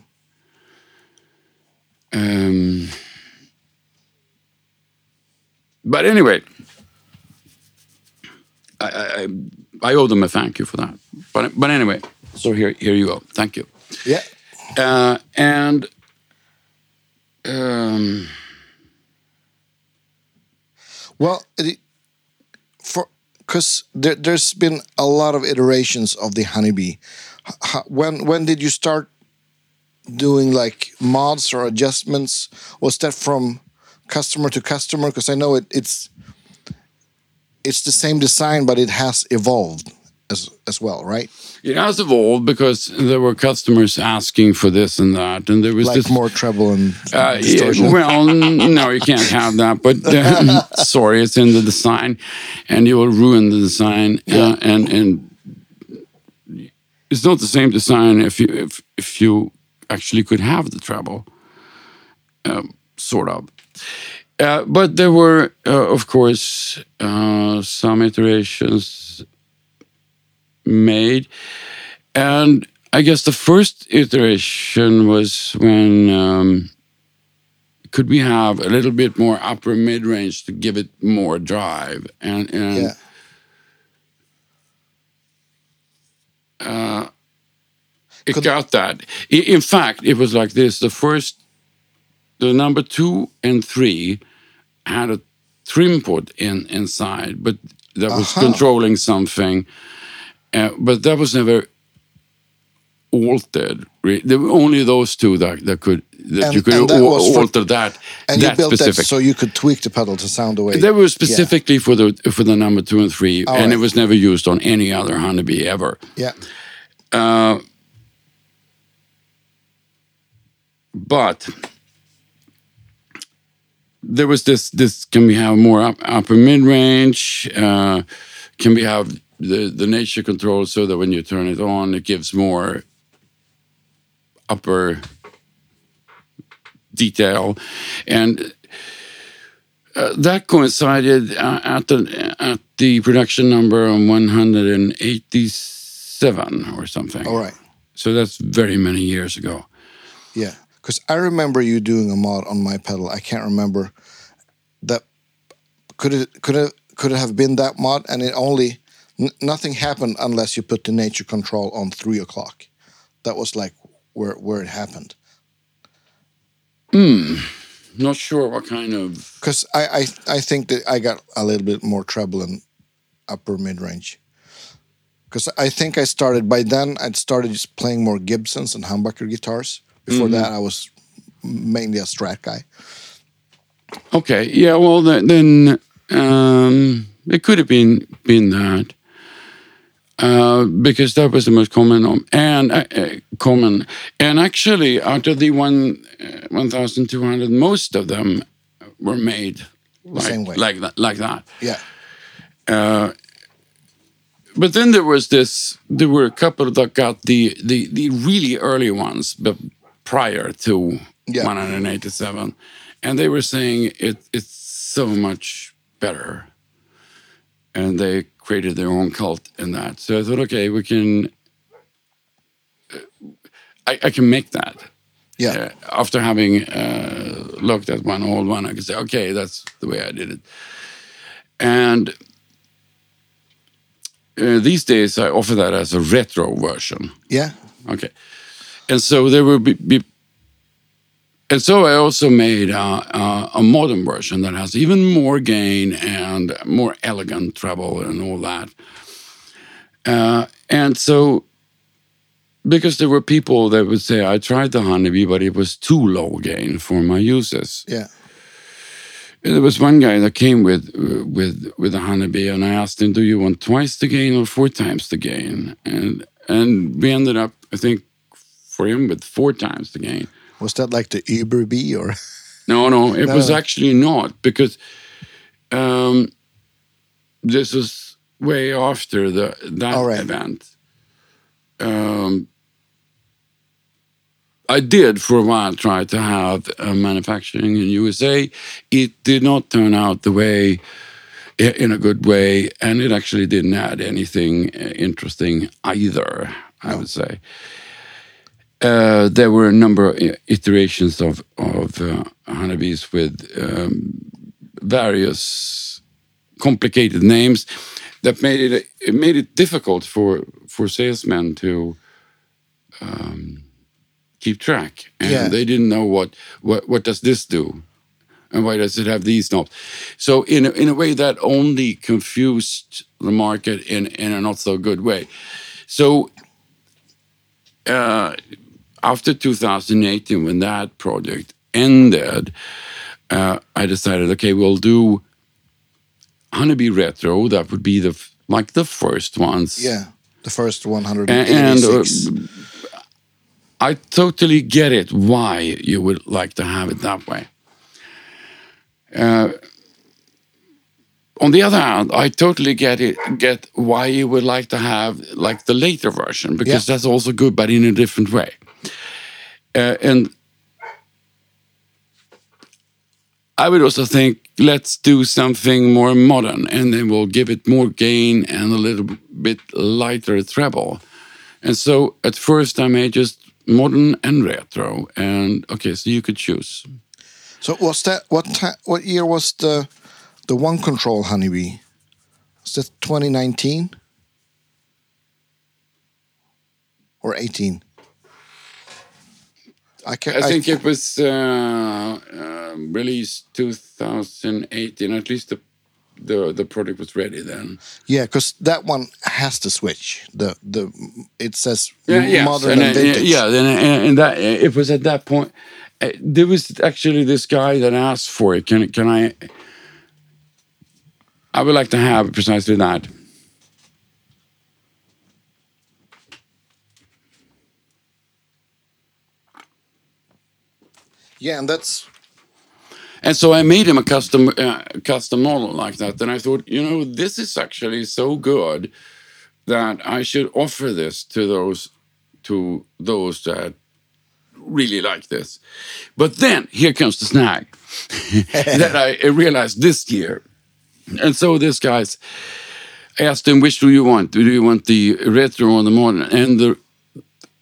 Speaker 2: Um, but anyway, I, I, I owe them a thank you for that. But but anyway, so here here you go. Thank you.
Speaker 1: Yeah.
Speaker 2: Uh, and um,
Speaker 1: Well, it, for because there, there's been a lot of iterations of the honeybee. H- h- when when did you start doing like mods or adjustments? Was that from customer to customer? Because I know it, it's it's the same design, but it has evolved as as well, right?
Speaker 2: it has evolved because there were customers asking for this and that, and there was
Speaker 1: Like
Speaker 2: this
Speaker 1: more treble and
Speaker 2: Uh, yeah, well, no, you can't have that. But uh, [LAUGHS] sorry, it's in the design, and you will ruin the design. Uh, and and it's not the same design if you if if you actually could have the treble, um, sort of. Uh, but there were, uh, of course, uh, some iterations made, and I guess the first iteration was when um, could we have a little bit more upper mid range to give it more drive and and
Speaker 1: yeah.
Speaker 2: it
Speaker 1: Could-
Speaker 2: got that. In fact, it was like this: the first, the number two and three had a trim put in inside, but that was
Speaker 1: Aha.
Speaker 2: controlling something. Uh, but that was never altered. re- There were only those two that, that could that
Speaker 1: And-
Speaker 2: you could
Speaker 1: that
Speaker 2: al-
Speaker 1: was for-
Speaker 2: alter that.
Speaker 1: And
Speaker 2: that
Speaker 1: you built
Speaker 2: specific.
Speaker 1: that so you could tweak the pedal to sound the way.
Speaker 2: They were specifically for the for the number two and three,
Speaker 1: All
Speaker 2: and
Speaker 1: right.
Speaker 2: it was never used on any other honeybee ever.
Speaker 1: Yeah.
Speaker 2: but there was this this can we have more up, upper mid range uh, can we have the the nature control so that when you turn it on it gives more upper detail and uh, that coincided uh, at the at the production number on 187 or something.
Speaker 1: All right.
Speaker 2: So that's very many years ago.
Speaker 1: Yeah, because I remember you doing a mod on my pedal. I can't remember that. Could it could it could it have been that mod? And it only n- nothing happened unless you put the nature control on three o'clock. That was like where where it happened. Hmm.
Speaker 2: Not sure what kind of.
Speaker 1: Because I, I I think that I got a little bit more treble in upper mid range. Because I think I started by then. I'd started just playing more Gibsons and humbucker guitars. Before that, I was mainly a Strat guy.
Speaker 2: Okay, yeah. Well, then, then um, it could have been been that. Uh, because that was the most common and uh, uh, common and actually out of the one uh, 1200 most of them were made like,
Speaker 1: same way.
Speaker 2: like that like that
Speaker 1: Yeah,
Speaker 2: but then there was this there were a couple that got the the, the really early ones but prior to
Speaker 1: Yeah.
Speaker 2: 187 and they were saying it it's so much better and they created their own cult in that so i thought okay we can uh, i, I can make that
Speaker 1: yeah,
Speaker 2: uh, after having uh, looked at one old one, I could say, okay, that's the way I did it. And uh, these days, I offer that as a retro version.
Speaker 1: yeah.
Speaker 2: Okay, and so there will be, be and so I also made uh, uh, a modern version that has even more gain and more elegant treble and all that. Uh, and so, because there were people that would say, I tried the Honeybee, but it was too low gain for my uses.
Speaker 1: Yeah.
Speaker 2: And there was one guy that came with with with a honeybee, and I asked him, "Do you want twice the gain or four times the gain?" And and we ended up, I think, him with four times the gain.
Speaker 1: Was that like the Uber B or?
Speaker 2: No, no, [LAUGHS] it
Speaker 1: No,
Speaker 2: was actually not because um, this was way after the that
Speaker 1: right.
Speaker 2: event. Um, I did for a while try to have uh, manufacturing in USA. It did not turn out the way in a good way, and it actually didn't add anything uh, interesting either. I would say. Uh, there were a number of iterations of of uh, honeybees with um, various complicated names that made it it made it difficult for for salesmen to um, keep track, and
Speaker 1: Yeah.
Speaker 2: they didn't know what what what does this do, and why does it have these knobs. So in a, in a way that only confused the market in in a not so good way. So uh, after 2018, when that project ended, uh, I decided, okay, we'll do Honeybee Retro. That would be the like the first ones.
Speaker 1: Yeah, the first one hundred
Speaker 2: And,
Speaker 1: and
Speaker 2: and uh. I totally get it why you would like to have it that way. Uh, on the other hand, I totally get it. Get why you would like to have like the later version because
Speaker 1: Yeah.
Speaker 2: that's also good, but in a different way. Uh, and I would also think let's do something more modern, and then we'll give it more gain and a little bit lighter treble. And so at first I made just modern and retro, and okay, so you could choose.
Speaker 1: So was that what what year was the the one control honeybee? Was that 2019 or 18? I can
Speaker 2: I think it was uh, uh, released 2018. At least the the the product was ready then.
Speaker 1: yeah, because that one has to switch. The the it says
Speaker 2: Yeah, yes,
Speaker 1: modern
Speaker 2: and,
Speaker 1: and,
Speaker 2: uh,
Speaker 1: vintage.
Speaker 2: Yeah, and, and, and that it was at that point. Uh, there was actually this guy that asked for it. Can can I? I would like to have precisely that.
Speaker 1: Yeah, and that's
Speaker 2: And so I made him a custom uh, custom model like that. And I thought, you know, this is actually so good that I should offer this to those to those that really like this. But then here comes the snag [LAUGHS] that I realized this year. And so this guy's asked him, which do you want? Do you want the retro or the modern? And the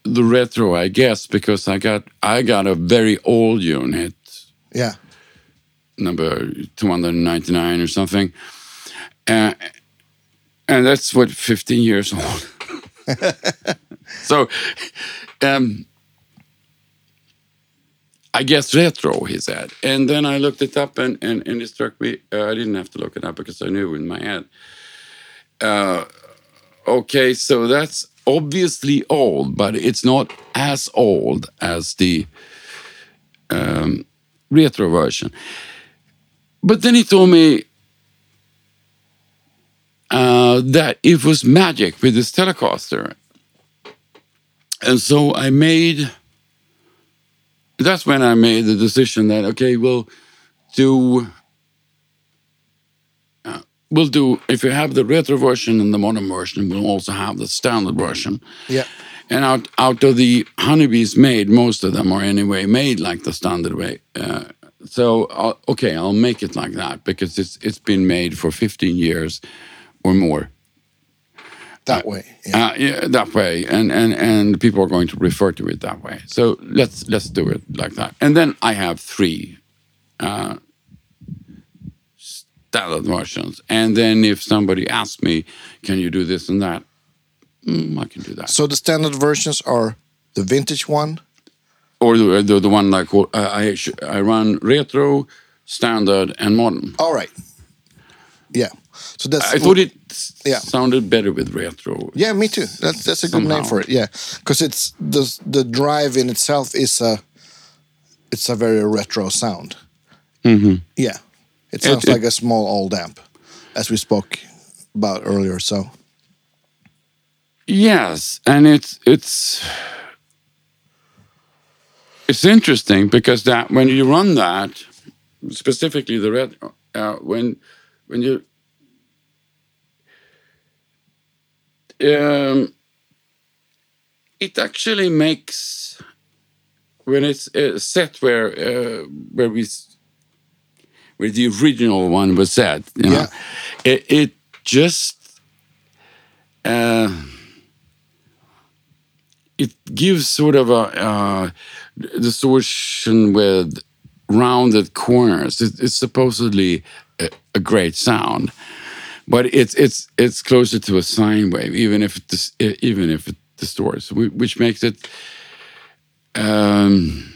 Speaker 2: the retro, I guess, because I got I got a very old unit,
Speaker 1: Yeah.
Speaker 2: number 299 or something. Uh, and that's what 15 years old. [LAUGHS] so um, I guess retro, he said. And then I looked it up and, and, and it struck me. Uh, I didn't have to look it up because I knew in my head. Uh, okay, so that's obviously old, but it's not as old as the um, retro version. But then he told me uh, that it was magic with this Telecaster. And so I made, that's when I made the decision that, okay, we'll do, we'll do, if you have the retro version and the modern version, we'll also have the standard version.
Speaker 1: Yeah.
Speaker 2: And out, out of the honeybees made, most of them are anyway made like the standard way. Uh, so, I'll, okay, I'll make it like that because it's it's been made for 15 years or more.
Speaker 1: That way. Yeah.
Speaker 2: Uh, yeah, that way, and and and people are going to refer to it that way. So let's let's do it like that. And then I have three uh, standard versions. And then if somebody asks me, "Can you do this and that?" Mm, I can do that.
Speaker 1: so the standard versions are the vintage one.
Speaker 2: Or the the, the one like uh, I I run retro, standard, and modern.
Speaker 1: All right. Yeah. So that's.
Speaker 2: I thought it
Speaker 1: Yeah.
Speaker 2: sounded better with retro.
Speaker 1: Yeah, me too. That's that's a good name for it. Yeah, because it's the the drive in itself is a it's a very retro sound. Mm-hmm. Yeah, it sounds
Speaker 2: it-
Speaker 1: like a small old amp, as we spoke about earlier. So
Speaker 2: Yes, and it's it's it's interesting because that when you run that, specifically the red, uh, when when you um, it actually makes when it's uh, set where uh, where we where the original one was set. You know,
Speaker 1: Yeah.
Speaker 2: it, it just. Uh, it gives sort of a uh, distortion with rounded corners. It, it's supposedly a, a great sound, but it's it's it's closer to a sine wave, even if it dis, even if it distorts, which makes it. Um,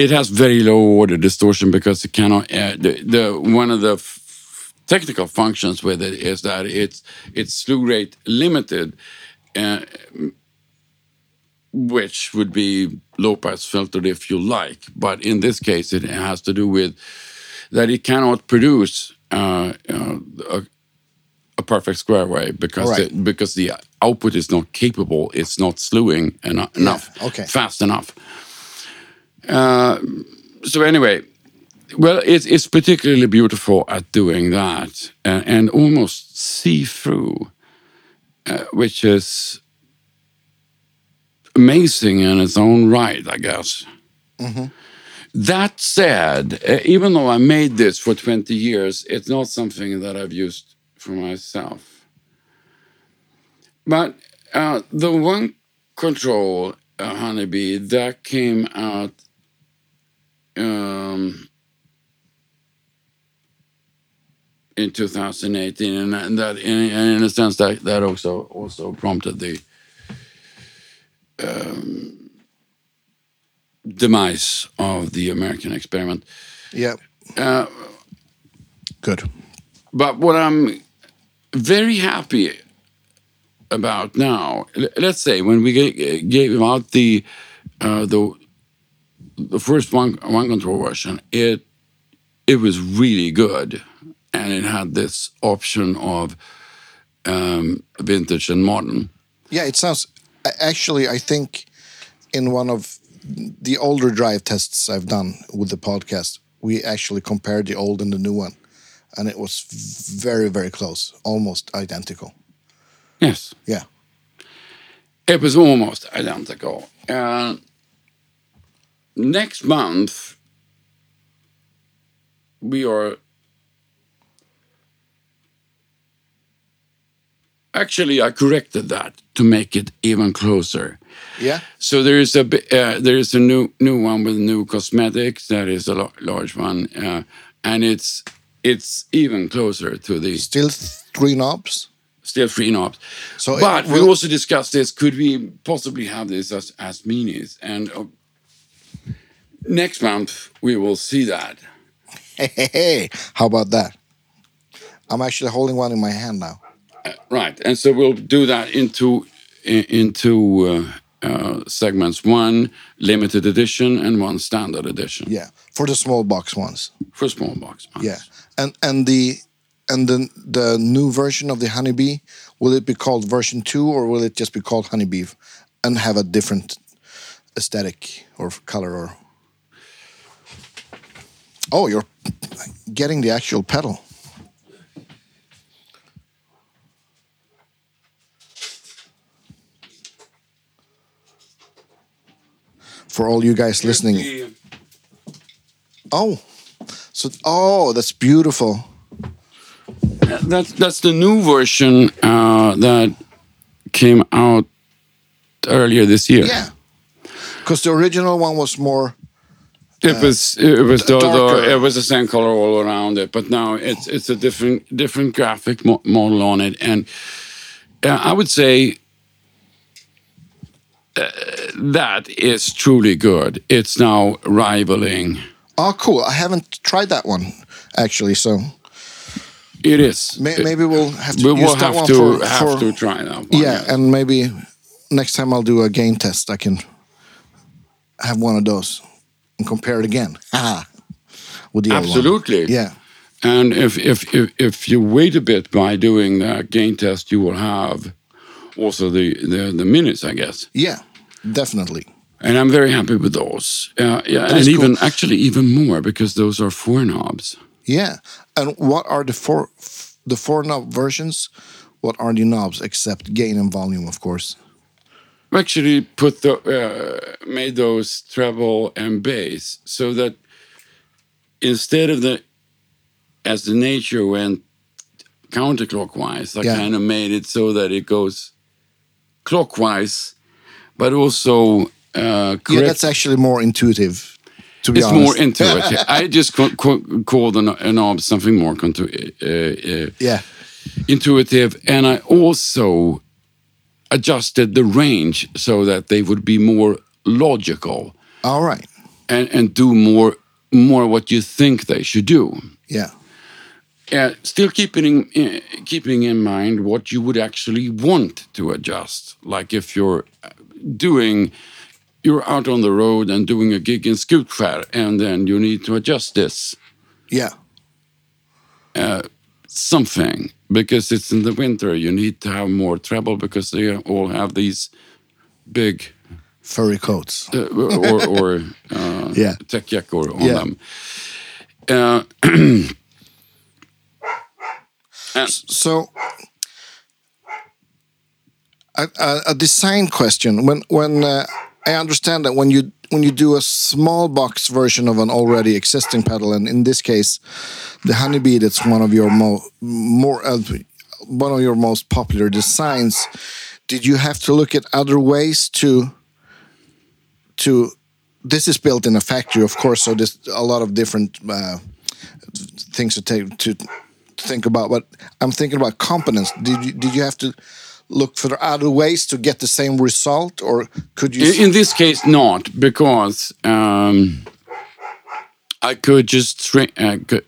Speaker 2: it has very low order distortion because it cannot. Uh, the, the one of the f- technical functions with it is that it's it's slew rate limited, uh, which would be low pass filtered if you like. But in this case, it has to do with that it cannot produce uh, uh, a, a perfect square wave because
Speaker 1: Right.
Speaker 2: it, because the output is not capable. It's not slewing eno- enough,
Speaker 1: okay.
Speaker 2: fast enough. Uh, so anyway, well, it's it's particularly beautiful at doing that and, and almost see through, uh, which is amazing in its own right, I guess. That said, uh, even though I made this for 20 years, it's not something that I've used for myself. But uh, the one control uh, honeybee that came out um, in 2018, and, and that in, in a sense that that also also prompted the um, demise of the American experiment.
Speaker 1: yeah,
Speaker 2: Uh,
Speaker 1: good.
Speaker 2: But what I'm very happy about now, let's say when we gave out the uh, the the first one one control version, it it was really good, and it had this option of um, vintage and modern.
Speaker 1: Yeah, it sounds. Actually, I think in one of the older drive tests I've done with the podcast, we actually compared the old and the new one, and it was very, very close, almost identical.
Speaker 2: Yes,
Speaker 1: Yeah,
Speaker 2: It was almost identical. Uh, next month, we are actually I corrected that to make it even closer.
Speaker 1: Yeah.
Speaker 2: So there is a uh, there is a new new one with new cosmetics that is a large one, uh, and it's it's even closer to the
Speaker 1: Still three knobs.
Speaker 2: still three knobs.
Speaker 1: So
Speaker 2: but we also discussed this: could we possibly have this as as minis? And uh, next month we will see that.
Speaker 1: Hey, hey, hey. How about that? I'm actually holding one in my hand now.
Speaker 2: Right, and so we'll do that into into uh, uh, segments: one limited edition and one standard edition
Speaker 1: Yeah, for the small box ones.
Speaker 2: for small box. ones.
Speaker 1: Yeah, and and the and the the new version of the honeybee will it be called version two or will it just be called honeybee and have a different aesthetic or color or? Oh, you're getting the actual pedal. For all you guys listening, oh, so oh, that's beautiful.
Speaker 2: That's that's the new version uh, that came out earlier this year.
Speaker 1: Yeah, because the original one was more.
Speaker 2: It was it was the,
Speaker 1: darker.
Speaker 2: it was the same color all around it, but now it's it's a different different graphic mo model on it, and uh, I would say uh, that is truly good. It's now rivaling.
Speaker 1: Oh, cool! I haven't tried that one actually, so
Speaker 2: It is.
Speaker 1: may, maybe we'll have to
Speaker 2: we will
Speaker 1: that
Speaker 2: have
Speaker 1: one
Speaker 2: to
Speaker 1: for,
Speaker 2: have
Speaker 1: for
Speaker 2: to try that one.
Speaker 1: yeah, and maybe next time I'll do a gain test. I can have one of those and compare it again. [LAUGHS] With the
Speaker 2: absolutely.
Speaker 1: Yeah.
Speaker 2: And if, if if if you wait a bit by doing the gain test, you will have also the the, the minis, I guess.
Speaker 1: Yeah. Definitely.
Speaker 2: And I'm very happy with those. Uh, yeah,
Speaker 1: That
Speaker 2: and
Speaker 1: is cool.
Speaker 2: even actually even more because those are four knobs.
Speaker 1: Yeah. And what are the four the four knob versions? What are the knobs except gain and volume, of course?
Speaker 2: Actually put the uh, made those treble and bass so that instead of the as the nature went counterclockwise, I
Speaker 1: Yeah.
Speaker 2: kind of made it so that it goes clockwise, but also uh,
Speaker 1: Yeah, that's actually more intuitive. To be
Speaker 2: It's
Speaker 1: honest.
Speaker 2: more intuitive. [LAUGHS] I just co- co- call the kno- knob something more uh, uh,
Speaker 1: yeah.
Speaker 2: intuitive, and I also adjusted the range so that they would be more logical
Speaker 1: All right.
Speaker 2: and, and do more more what you think they should do.
Speaker 1: Yeah.
Speaker 2: Uh, still keeping in, uh, keeping in mind what you would actually want to adjust. Like if you're doing, you're out on the road and doing a gig in Skutskär, and then you need to adjust this
Speaker 1: Yeah.
Speaker 2: something because it's in the winter. You need to have more treble because they all have these big
Speaker 1: Furry coats.
Speaker 2: uh, or or [LAUGHS] uh,
Speaker 1: Yeah.
Speaker 2: täckjackor on
Speaker 1: Yeah.
Speaker 2: them. Uh, [CLEARS THROAT]
Speaker 1: So, a, a, a design question. When when uh, I understand that when you when you do a small box version of an already existing pedal, and in this case, the Honeybee, that's one of your mo- more uh, one of your most popular designs. Did you have to look at other ways to to this is built in a factory, of course, so there's a lot of different uh, things to take to think about. But I'm thinking about components. Did you did you have to look for other ways to get the same result, or could you?
Speaker 2: in, in this case, not because um, I could just. Uh, could,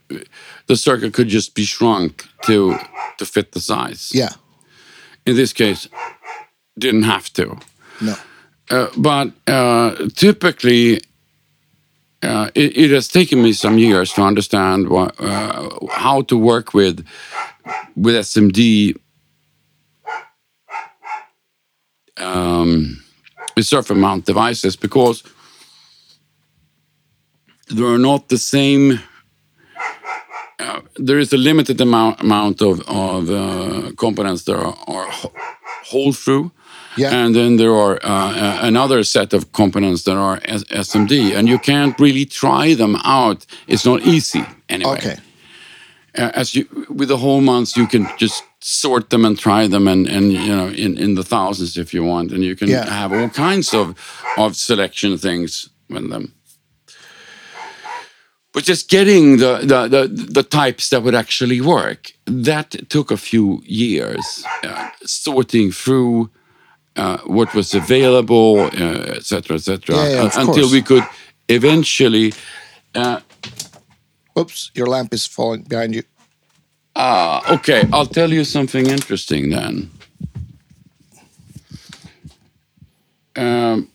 Speaker 2: the circuit could just be shrunk to to fit the size.
Speaker 1: yeah,
Speaker 2: In this case, didn't have to.
Speaker 1: no,
Speaker 2: Uh, but uh, typically, uh, it, it has taken me some years to understand what, uh, how to work with with SMD um, with surface mount devices because there are not the same. Uh, there is a limited amount amount of of uh, components that are, are ho- hole through
Speaker 1: Yeah.
Speaker 2: and then there are uh, uh, another set of components that are S- SMD, and you can't really try them out. It's not easy anyway.
Speaker 1: Okay.
Speaker 2: Uh, as you with the hole mounts, you can just sort them and try them, and and you know in in the thousands if you want, and you can
Speaker 1: Yeah.
Speaker 2: have all kinds of of selection things with them. But just getting the, the, the, the types that would actually work, that took a few years, uh, sorting through uh, what was available, uh, et cetera, et cetera,
Speaker 1: Yeah, yeah,
Speaker 2: uh, until
Speaker 1: course.
Speaker 2: we could eventually.
Speaker 1: Oops, your lamp is falling behind you.
Speaker 2: ah, okay, I'll tell you something interesting then. Um,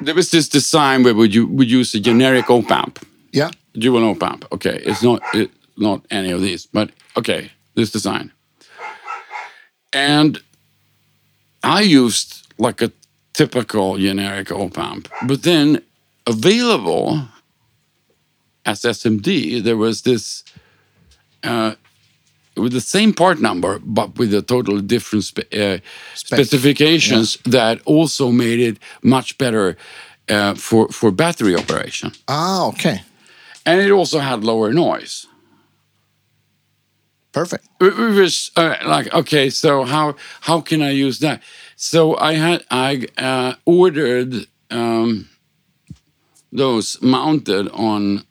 Speaker 2: there was this design where would you would use a generic op amp.
Speaker 1: Yeah.
Speaker 2: dual op amp. Okay, it's not it, not any of these, but okay, this design. And I used like a typical generic op amp, but then available as SMD, there was this uh, with the same part number, but with a totally different spe- uh, specifications that also made it much better uh, for for battery operation
Speaker 1: Ah, okay.
Speaker 2: and it also had lower noise.
Speaker 1: Perfect.
Speaker 2: It it was like, okay, so how how can I use that? So I had I uh, ordered um, those mounted on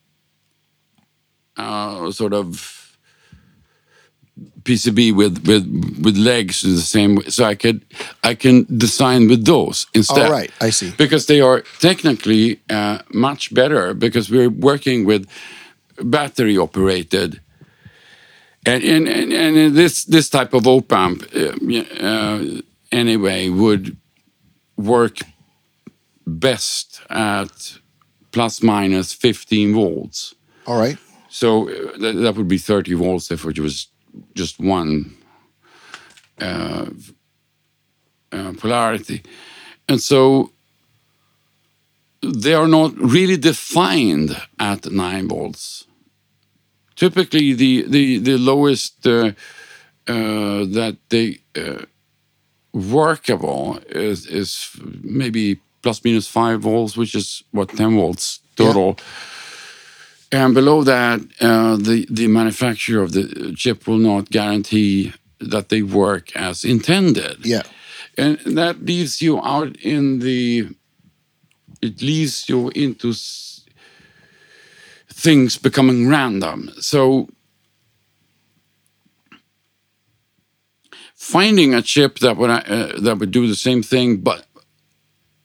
Speaker 2: uh, sort of PCB with with with legs the same way, so I could I can design with those instead.
Speaker 1: All right, I see.
Speaker 2: Because they are technically uh, much better because we're working with battery operated. And, and, and, and this this type of op amp uh, uh, anyway would work best at plus minus 15 volts.
Speaker 1: All right.
Speaker 2: So uh, that, that would be 30 volts if it was just one uh, uh, polarity. And so they are not really defined at 9 volts. Typically, the, the, the lowest uh, uh, that they uh, workable is, is maybe plus minus 5 volts, which is what 10 volts total. And below that, uh, the the manufacturer of the chip will not guarantee that they work as intended.
Speaker 1: Yeah.
Speaker 2: and that leaves you out in the. It leaves you into things becoming random. So finding a chip that would uh, that would do the same thing, but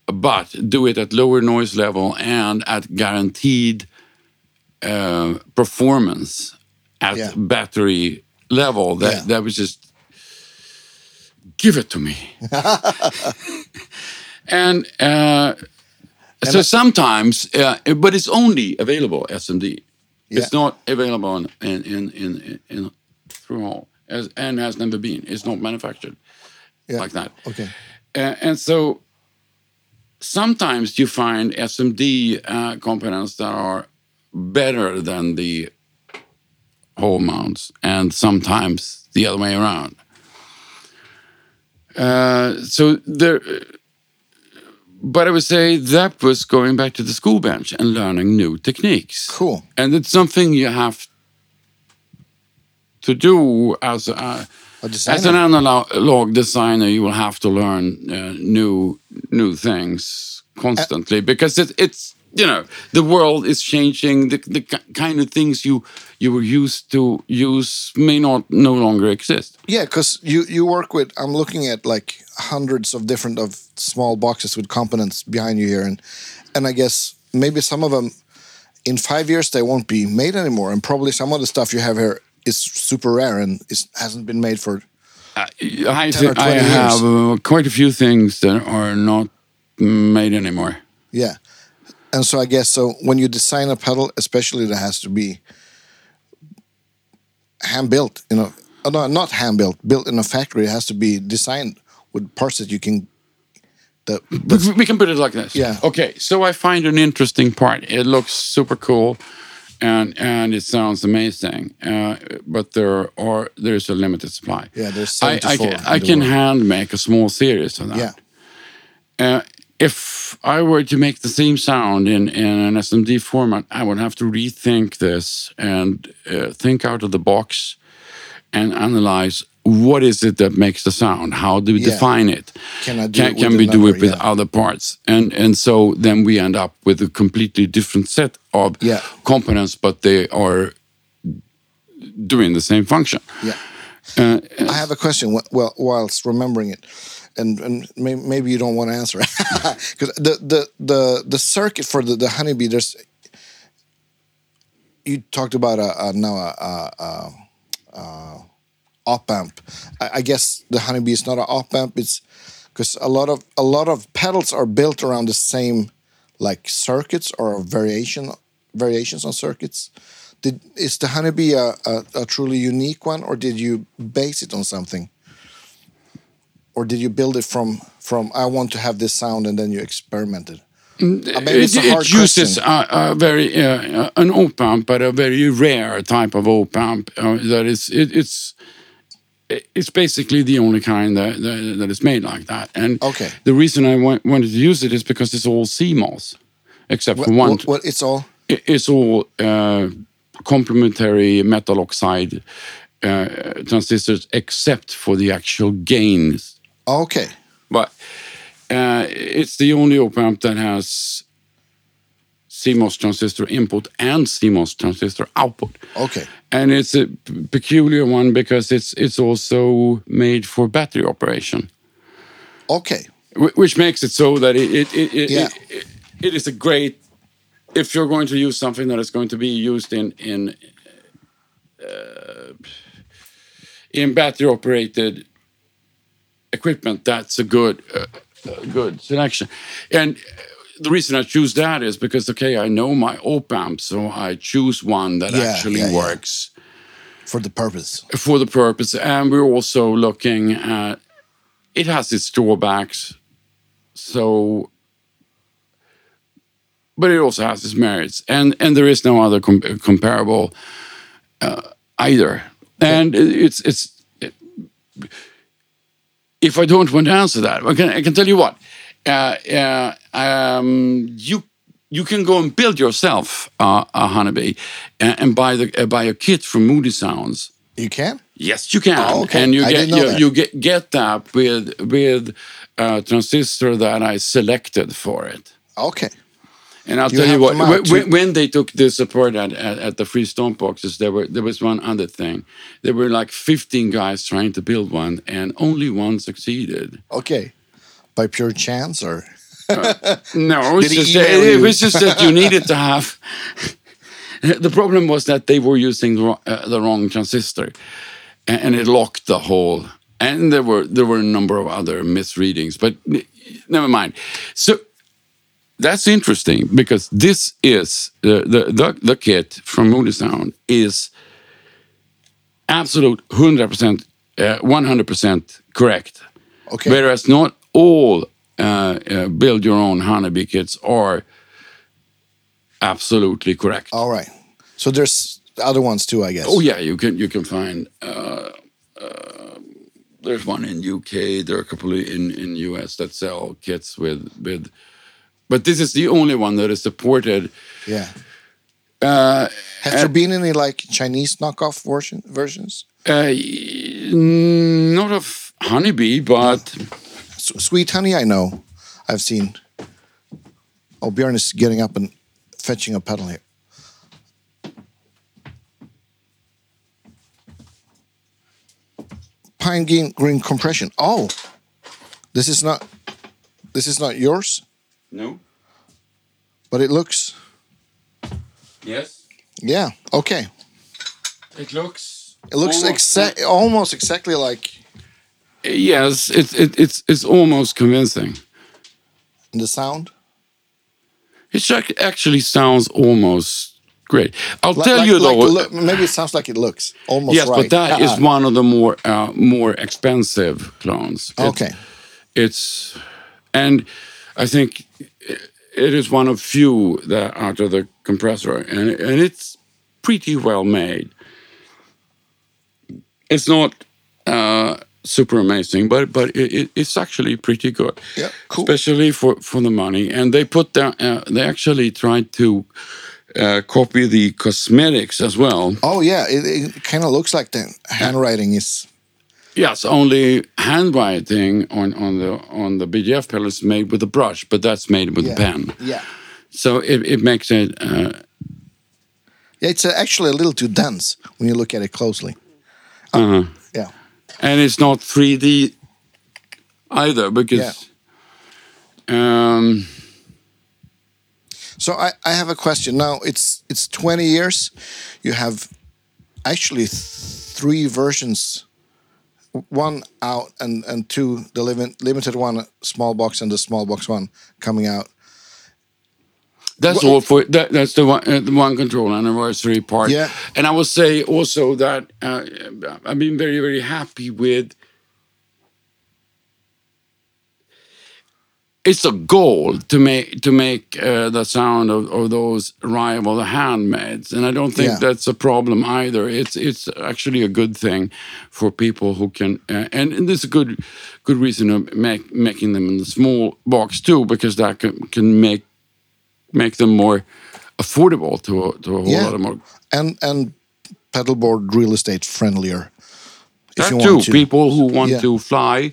Speaker 2: but do it at lower noise level and at guaranteed uh, performance at
Speaker 1: Yeah.
Speaker 2: battery level. That
Speaker 1: Yeah.
Speaker 2: that was just give it to me. [LAUGHS] and uh, so sometimes, uh, but it's only available SMD. It's not available in in in in, in through all as and has never been. It's not manufactured
Speaker 1: Yeah.
Speaker 2: like that.
Speaker 1: Okay.
Speaker 2: Uh, and so sometimes you find SMD uh, components that are better than the hole mounts, and sometimes the other way around. Uh, so there, but I would say that was going back to the school bench and learning new techniques.
Speaker 1: Cool.
Speaker 2: And it's something you have to do as a,
Speaker 1: A
Speaker 2: as an analog designer, you will have to learn uh, new new things constantly because it, it's you know the world is changing. The the kind of things you you were used to use may not no longer exist.
Speaker 1: Yeah, because you you work with. I'm looking at like hundreds of different of small boxes with components behind you here, and and I guess maybe some of them in five years they won't be made anymore, and probably some of the stuff you have here is super rare and is hasn't been made for.
Speaker 2: I,
Speaker 1: 10 or
Speaker 2: thi-
Speaker 1: 20
Speaker 2: I have uh, quite a few things that are not made anymore.
Speaker 1: Yeah, and so I guess so when you design a pedal, especially that has to be hand built. You know, oh, no, not hand built, built in a factory. It has to be designed with parts that you can. The
Speaker 2: We- We can put it like this.
Speaker 1: Yeah.
Speaker 2: Okay. So I find an interesting part. It looks super cool. and and it sounds amazing. Uh, but there are there's a limited supply.
Speaker 1: Yeah, there's
Speaker 2: I, I can, I can hand make a small series of that.
Speaker 1: Yeah.
Speaker 2: Uh, if I were to make the same sound in, in an SMD format, I would have to rethink this and uh, think out of the box and analyze what is it that makes the sound? How do we
Speaker 1: Yeah.
Speaker 2: define it?
Speaker 1: Can I do
Speaker 2: can,
Speaker 1: it
Speaker 2: can we do
Speaker 1: another?
Speaker 2: it with
Speaker 1: Yeah.
Speaker 2: other parts? And and so then we end up with a completely different set of
Speaker 1: Yeah.
Speaker 2: components, but they are doing the same function.
Speaker 1: Yeah.
Speaker 2: Uh,
Speaker 1: I have a question. Well, whilst remembering it, and and may, maybe you don't want to answer [LAUGHS] because the, the the the circuit for the the honeybee. There's you talked about a, a now a, a, a op amp. I, I guess the honeybee is not an op amp. It's because a lot of a lot of pedals are built around the same like circuits or variation variations on circuits. Did is the honeybee a, a, a truly unique one, or did you base it on something, or did you build it from from I want to have this sound and then you experimented? Uh, maybe it's a
Speaker 2: it, it uses a, a very uh, an op amp, but a very rare type of op amp. Uh, that is, it, it's it's basically the only kind that, that that is made like that. And
Speaker 1: Okay.
Speaker 2: the reason I want, wanted to use it is because it's all CMOS, except for one.
Speaker 1: What, what it's all
Speaker 2: It- It's all uh, complementary metal oxide uh, transistors, except for the actual gains
Speaker 1: okay.
Speaker 2: but uh, it's the only op amp that has CMOS transistor input and CMOS transistor output.
Speaker 1: Okay.
Speaker 2: And it's a peculiar one because it's it's also made for battery operation,
Speaker 1: Okay.
Speaker 2: wh- which makes it so that it it, it, it,
Speaker 1: Yeah.
Speaker 2: it, it is a great if you're going to use something that is going to be used in in uh, in battery operated equipment, that's a good uh, good selection. And the reason I choose that is because okay, I know my op amp, so I choose one that
Speaker 1: Yeah,
Speaker 2: actually
Speaker 1: yeah, yeah.
Speaker 2: works
Speaker 1: For the purpose.
Speaker 2: for the purpose. And we're also looking at it has its drawbacks, so but it also has its merits, and and there is no other com- comparable uh, either. And it's it's if I don't want to answer that, I can, I can tell you what. Uh, uh, um, you you can go and build yourself uh, a honeybee and, and buy the uh, buy a kit from Moody Sounds.
Speaker 1: You can.
Speaker 2: Yes, you can,
Speaker 1: Oh, okay.
Speaker 2: and you
Speaker 1: I
Speaker 2: get
Speaker 1: didn't know
Speaker 2: you,
Speaker 1: that.
Speaker 2: you get get that with with a transistor that I selected for it.
Speaker 1: Okay.
Speaker 2: And I'll
Speaker 1: You
Speaker 2: tell you what,
Speaker 1: out
Speaker 2: when, when, they took this support at, at, at the free stomp boxes, there were there was one other thing. There were like 15 guys trying to build one, and only one succeeded.
Speaker 1: Okay. By pure chance, or
Speaker 2: No, [LAUGHS] it's
Speaker 1: Did he
Speaker 2: just,
Speaker 1: email
Speaker 2: it, was just that you needed to [LAUGHS] have. [LAUGHS] the problem was that they were using the wrong, uh, the wrong transistor, and, and it locked the whole. And there were there were a number of other misreadings, but never mind. So that's interesting because this is the the the, the kit from Moody Sound is absolute hundred percent, uh, one hundred percent correct.
Speaker 1: okay.
Speaker 2: Whereas not all uh, uh, build your own honeybee kits are absolutely correct.
Speaker 1: All right. So there's other ones too, I guess.
Speaker 2: Oh yeah, you can you can find. Uh, uh, there's one in UK. There are a couple in in US that sell kits with with, but this is the only one that is supported.
Speaker 1: Yeah.
Speaker 2: Uh,
Speaker 1: Has there been any like Chinese knockoff version versions?
Speaker 2: uh, not of honeybee, but
Speaker 1: S- Sweet honey, I know. I've seen. Oh, Björn is getting up and fetching a pedal here. Pine green, green compression. Oh, this is not. This is not yours,
Speaker 2: no.
Speaker 1: but it looks.
Speaker 2: Yes,
Speaker 1: Yeah. Okay.
Speaker 2: it looks.
Speaker 1: It looks
Speaker 2: almost-
Speaker 1: exact, almost exactly like
Speaker 2: Yes, it's it, it's it's almost convincing.
Speaker 1: the sound.
Speaker 2: It actually sounds almost great. I'll tell
Speaker 1: like-
Speaker 2: you though.
Speaker 1: look- maybe it sounds like it looks almost
Speaker 2: yes,
Speaker 1: right.
Speaker 2: but that is
Speaker 1: Uh-uh.
Speaker 2: one of the more uh, more expensive clones. It's-
Speaker 1: Okay.
Speaker 2: it's and I think it is one of few that out of the compressor, and and it's pretty well made. It's not uh, super amazing, but but it, it, it's actually pretty good.
Speaker 1: Yeah, cool.
Speaker 2: Especially for for the money, and they put down. Uh, they actually tried to. Uh, copy the cosmetics as well.
Speaker 1: Oh yeah, it, it kind of looks like the handwriting is.
Speaker 2: Yes, only handwriting on, on the on the BJF pedal is made with a brush, but that's made with
Speaker 1: Yeah.
Speaker 2: a pen.
Speaker 1: Yeah.
Speaker 2: So it, it makes it uh,
Speaker 1: Yeah, it's uh, actually a little too dense when you look at it closely.
Speaker 2: uh, -huh.
Speaker 1: Yeah.
Speaker 2: and it's not 3D either because Yeah. um,
Speaker 1: So I, I have a question now. It's it's 20 years. You have actually th- three versions. One out and and two the limit, limited one small box and the small box one coming out.
Speaker 2: that's
Speaker 1: Well-
Speaker 2: all for that. That's the one, uh, the one control anniversary part.
Speaker 1: Yeah.
Speaker 2: and I will say also that uh, I've been very very happy with. It's a goal to make to make uh, the sound of, of those rival handmaids, and I don't think
Speaker 1: Yeah.
Speaker 2: that's a problem either. It's it's actually a good thing for people who can, uh, and, and this is a good good reason of make, making them in the small box too, because that can, can make make them more affordable to a, to a whole
Speaker 1: Yeah.
Speaker 2: lot of more.
Speaker 1: And and pedalboard real estate friendlier. If
Speaker 2: That
Speaker 1: you
Speaker 2: too,
Speaker 1: want to.
Speaker 2: people who want
Speaker 1: Yeah.
Speaker 2: to fly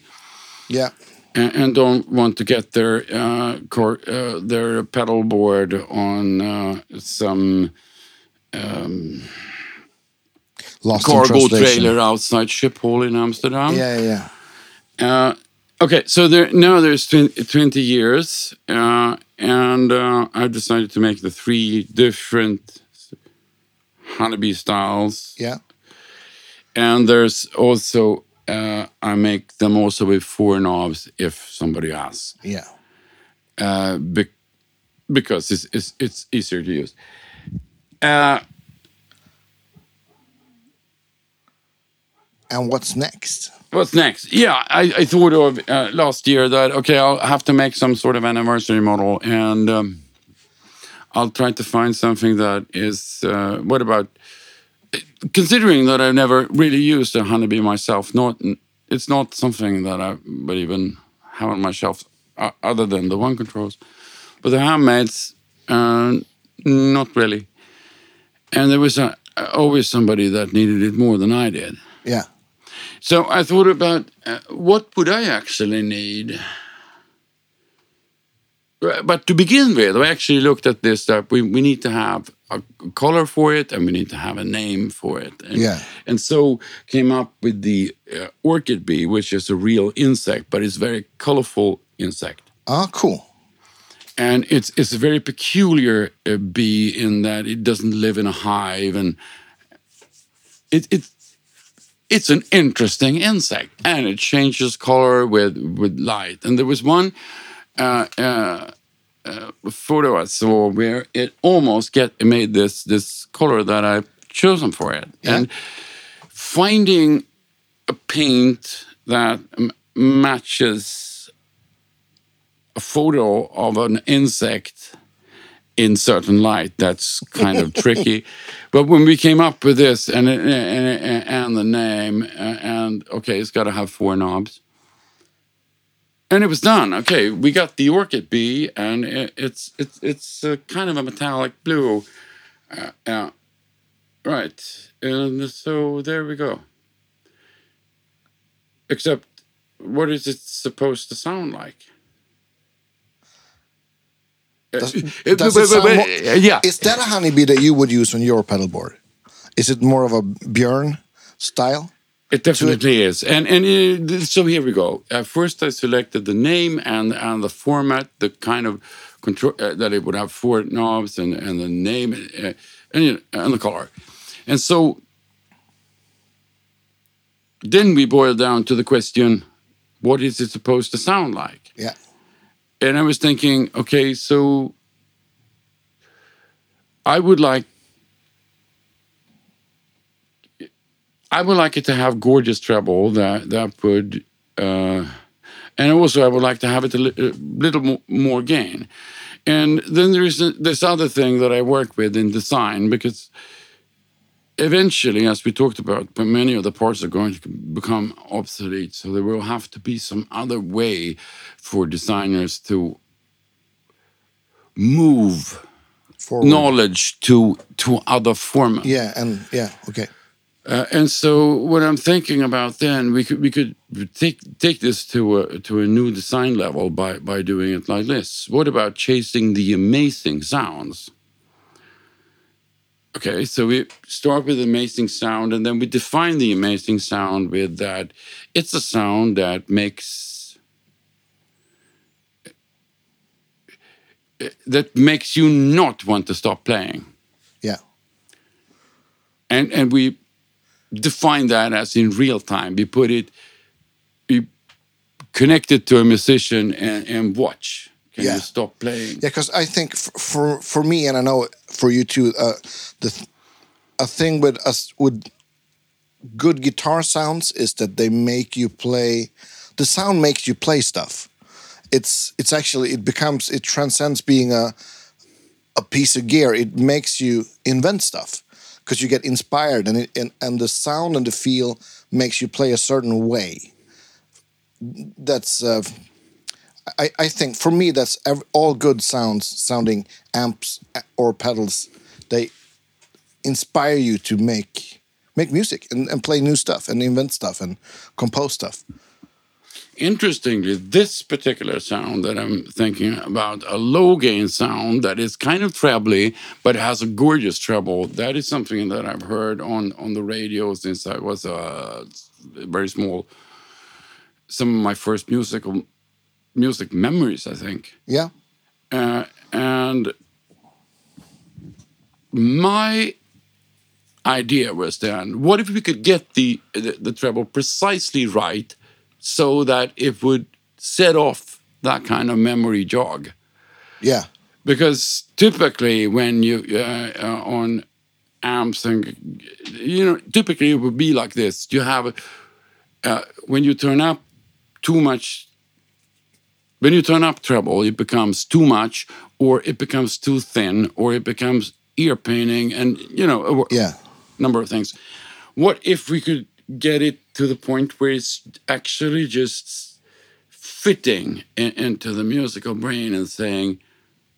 Speaker 1: Yeah.
Speaker 2: And, and don't want to get their uh, cor- uh, their pedal board on uh, some
Speaker 1: Lost
Speaker 2: cargo trailer outside Schiphol in Amsterdam.
Speaker 1: Yeah, yeah, yeah.
Speaker 2: Uh, okay, so there now there's 20, 20 years, uh, and uh, I decided to make the three different honeybee styles.
Speaker 1: Yeah.
Speaker 2: And there's also uh, I make them also with four knobs if somebody asks,
Speaker 1: Yeah.
Speaker 2: uh, bec- because it's, it's it's easier to use. Uh,
Speaker 1: And what's next?
Speaker 2: What's next? Yeah, I, I thought of uh, last year that okay, I'll have to make some sort of anniversary model, and um, I'll try to find something that is. Uh, what about considering that I've never really used a honeybee myself? Not it's not something that I would even have on my shelf uh, other than the one controls, but the handmaids, uh, not really. And there was a, always somebody that needed it more than I did.
Speaker 1: Yeah.
Speaker 2: So I thought about uh, what would I actually need. But to begin with, I actually looked at this that we, we need to have a color for it and we need to have a name for it. And,
Speaker 1: Yeah.
Speaker 2: and so came up with the uh, orchid bee, which is a real insect, but it's very colorful insect.
Speaker 1: Ah, cool.
Speaker 2: And it's it's a very peculiar uh, bee in that it doesn't live in a hive, and it it it's an interesting insect, and it changes color with with light. And there was one uh, uh, uh, photo I saw where it almost get made this this color that I've chosen for it,
Speaker 1: Yeah.
Speaker 2: and finding a paint that m- matches a photo of an insect in certain light that's kind of tricky. [LAUGHS] But when we came up with this and and, and the name uh, and okay it's got to have four knobs and it was done okay we got the orchid bee and it, it's it's it's a kind of a metallic blue uh, uh, right and so there we go except what is it supposed to sound like
Speaker 1: Does-
Speaker 2: Uh,
Speaker 1: does
Speaker 2: wait,
Speaker 1: it
Speaker 2: wait,
Speaker 1: sound
Speaker 2: wait,
Speaker 1: more-
Speaker 2: yeah.
Speaker 1: Is that a honeybee that you would use on your pedalboard? Is it more of a Björn style?
Speaker 2: It definitely is, and and uh, so here we go. Uh, first, I selected the name and and the format, the kind of control uh, that it would have four knobs and and the name uh, and and the color, and so then we boil down to the question: What is it supposed to sound like?
Speaker 1: Yeah.
Speaker 2: and I was thinking, okay, so I would like I would like it to have gorgeous treble that that would, uh, and also I would like to have it a, li- a little mo- more gain. And then there is this other thing that I work with in design because eventually, as we talked about, many of the parts are going to become obsolete. So there will have to be some other way for designers to move
Speaker 1: Forward.
Speaker 2: knowledge to to other formats.
Speaker 1: Yeah, and yeah, okay.
Speaker 2: Uh, and so what I'm thinking about then, we could we could take take this to a to a new design level by by doing it like this. What about chasing the amazing sounds? Okay, so we start with amazing sound, and then we define the amazing sound with that it's a sound that makes that makes you not want to stop playing
Speaker 1: Yeah,
Speaker 2: and and we define that as in real time. We put it, we connect it to a musician and, and watch. Can
Speaker 1: Yeah.
Speaker 2: you stop playing?
Speaker 1: yeah. Because I think for for me, and I know for you too, uh, the th- a thing with us with good guitar sounds is that they make you play. The sound makes you play stuff. It's it's actually it becomes it transcends being a a piece of gear. It makes you invent stuff because you get inspired, and it and, and the sound and the feel makes you play a certain way. That's uh, I I think for me that's ev- all good sounds sounding amps or pedals. They inspire you to make make music and, and play new stuff and invent stuff and compose stuff.
Speaker 2: Interestingly, this particular sound that I'm thinking about, a low gain sound that is kind of trebly, but has a gorgeous treble. That is something that I've heard on on the radio since I was uh, very small. Some of my first musical music memories, I think.
Speaker 1: Yeah,
Speaker 2: Uh, and my idea was then what if we could get the, the the treble precisely right so that it would set off that kind of memory jog.
Speaker 1: Yeah,
Speaker 2: because typically when you uh, uh, on amps and you know typically it would be like this. You have uh, when you turn up too much when you turn up treble it becomes too much or it becomes too thin or it becomes ear paining and you know a
Speaker 1: yeah,
Speaker 2: number of things. What if we could get it to the point where it's actually just fitting in, into the musical brain and saying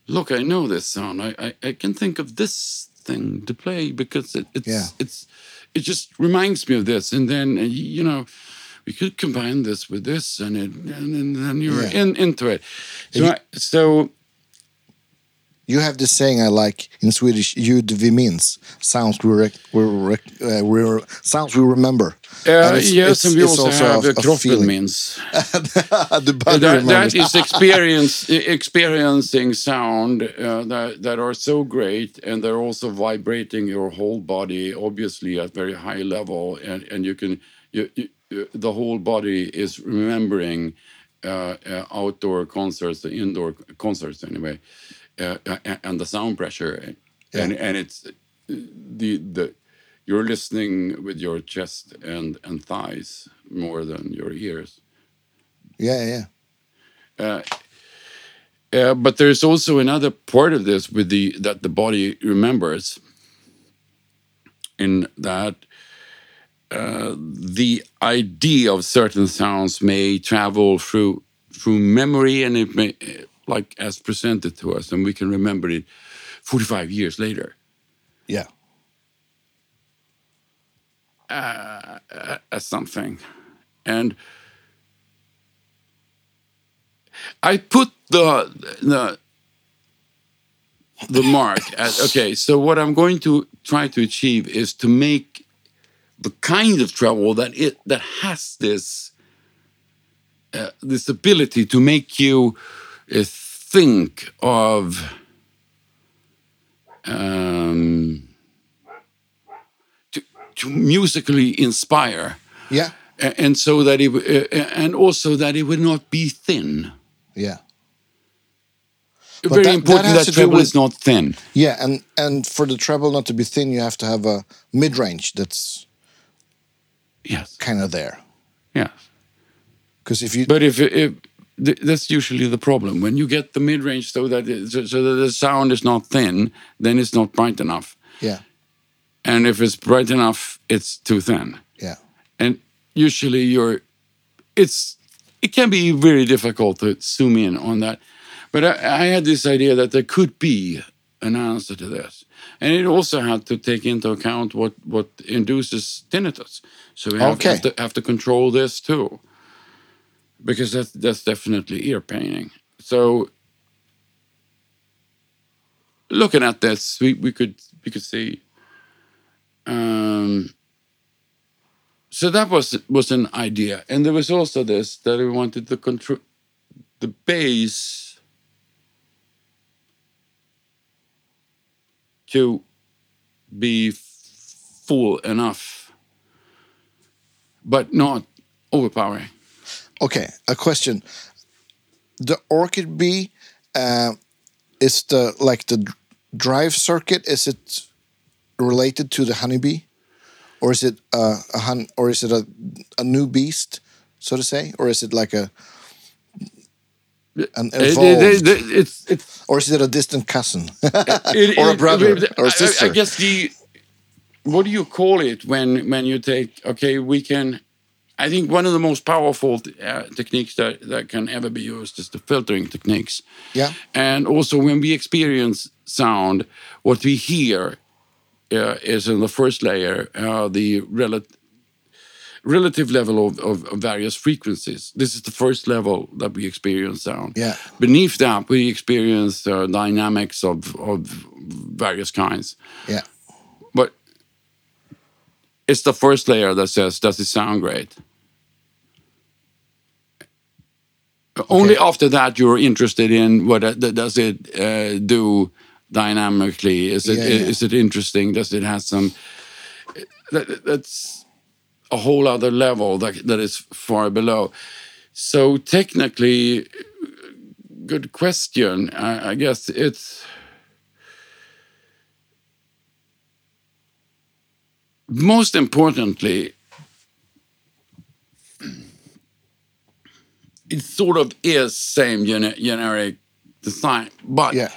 Speaker 2: look, I know this sound. I, I, I can think of this thing to play because it, it's
Speaker 1: Yeah.
Speaker 2: it's it just reminds me of this. And then uh, you know, we could combine this with this, and it and, then you're
Speaker 1: Yeah.
Speaker 2: in into it. So I, so
Speaker 1: You have this saying I like in Swedish, ljud vi minns, sounds we, we, rec- uh, we sounds we remember.
Speaker 2: uh,
Speaker 1: it's-
Speaker 2: yes,
Speaker 1: it's-
Speaker 2: and we
Speaker 1: it's
Speaker 2: also, have
Speaker 1: a-
Speaker 2: a, kroppen means. [LAUGHS]
Speaker 1: the body
Speaker 2: that, that is experience experiencing sound uh, that that are so great and they're also vibrating your whole body obviously at very high level and and you can you, you, you- the whole body is remembering uh, uh, outdoor concerts indoor concerts anyway uh, uh, and the sound pressure. And and it's uh, the the you're listening with your chest and and thighs more than your ears.
Speaker 1: Yeah, yeah,
Speaker 2: uh, uh, but there's also another part of this with the that the body remembers in that uh, the idea of certain sounds may travel through through memory and it may like as presented to us and we can remember it 45 years later
Speaker 1: yeah.
Speaker 2: as something and I put the the the mark at okay. So what I'm going to try to achieve is to make the kind of travel that it that has this uh, this ability to make you uh, think of um, to, to musically inspire
Speaker 1: Yeah,
Speaker 2: and so that it uh, and also that it would not be thin
Speaker 1: yeah,
Speaker 2: very
Speaker 1: that-
Speaker 2: important
Speaker 1: that
Speaker 2: that,
Speaker 1: has to do
Speaker 2: treble is not thin
Speaker 1: yeah. And and for the treble not to be thin, you have to have a mid range that's
Speaker 2: yes
Speaker 1: kind of there.
Speaker 2: Yeah.
Speaker 1: Because if you
Speaker 2: but if, if th- that's usually the problem when you get the mid-range so that it, so, so that the sound is not thin then it's not bright enough
Speaker 1: yeah
Speaker 2: and if it's bright enough, it's too thin.
Speaker 1: Yeah.
Speaker 2: And usually, you're it's it can be very difficult to zoom in on that. But I, I had this idea that there could be an answer to this, and it also had to take into account what what induces tinnitus. So we have,
Speaker 1: Okay.
Speaker 2: have, to, have to control this too, because that's that's definitely ear paining. So looking at this, we, we could we could see. Um, so that was was an idea, and there was also this that we wanted to control the bass to be full enough, but not overpowering.
Speaker 1: Okay, a question. The Orchid Bee, uh, is the like the drive circuit? Is it related to the honeybee, or is it uh, a hun, or is it a a new beast, so to say, or is it like a an
Speaker 2: It-
Speaker 1: evolved,
Speaker 2: it- it- it's it's
Speaker 1: or is it a distant cousin? [LAUGHS]
Speaker 2: It-
Speaker 1: Or a brother,
Speaker 2: it-
Speaker 1: or a
Speaker 2: I- I-
Speaker 1: sister.
Speaker 2: I, guess the what do you call it when when you take okay we can. I think one of the most powerful uh, techniques that, that can ever be used is the filtering techniques.
Speaker 1: yeah,
Speaker 2: And also, when we experience sound, what we hear uh, is in the first layer uh, the rel- relative level of, of, of various frequencies. This is the first level that we experience sound.
Speaker 1: Yeah.
Speaker 2: Beneath that, we experience uh, dynamics of, of various kinds.
Speaker 1: yeah,
Speaker 2: it's the first layer that says, does it sound great? Only after that you're interested in what uh, does it uh, do dynamically? Is it
Speaker 1: Yeah, yeah.
Speaker 2: is it interesting? Does it have some? That, that's a whole other level that that is far below. So technically, good question. I, I guess it's. Most importantly, it sort of is same gene- generic design, but
Speaker 1: yeah,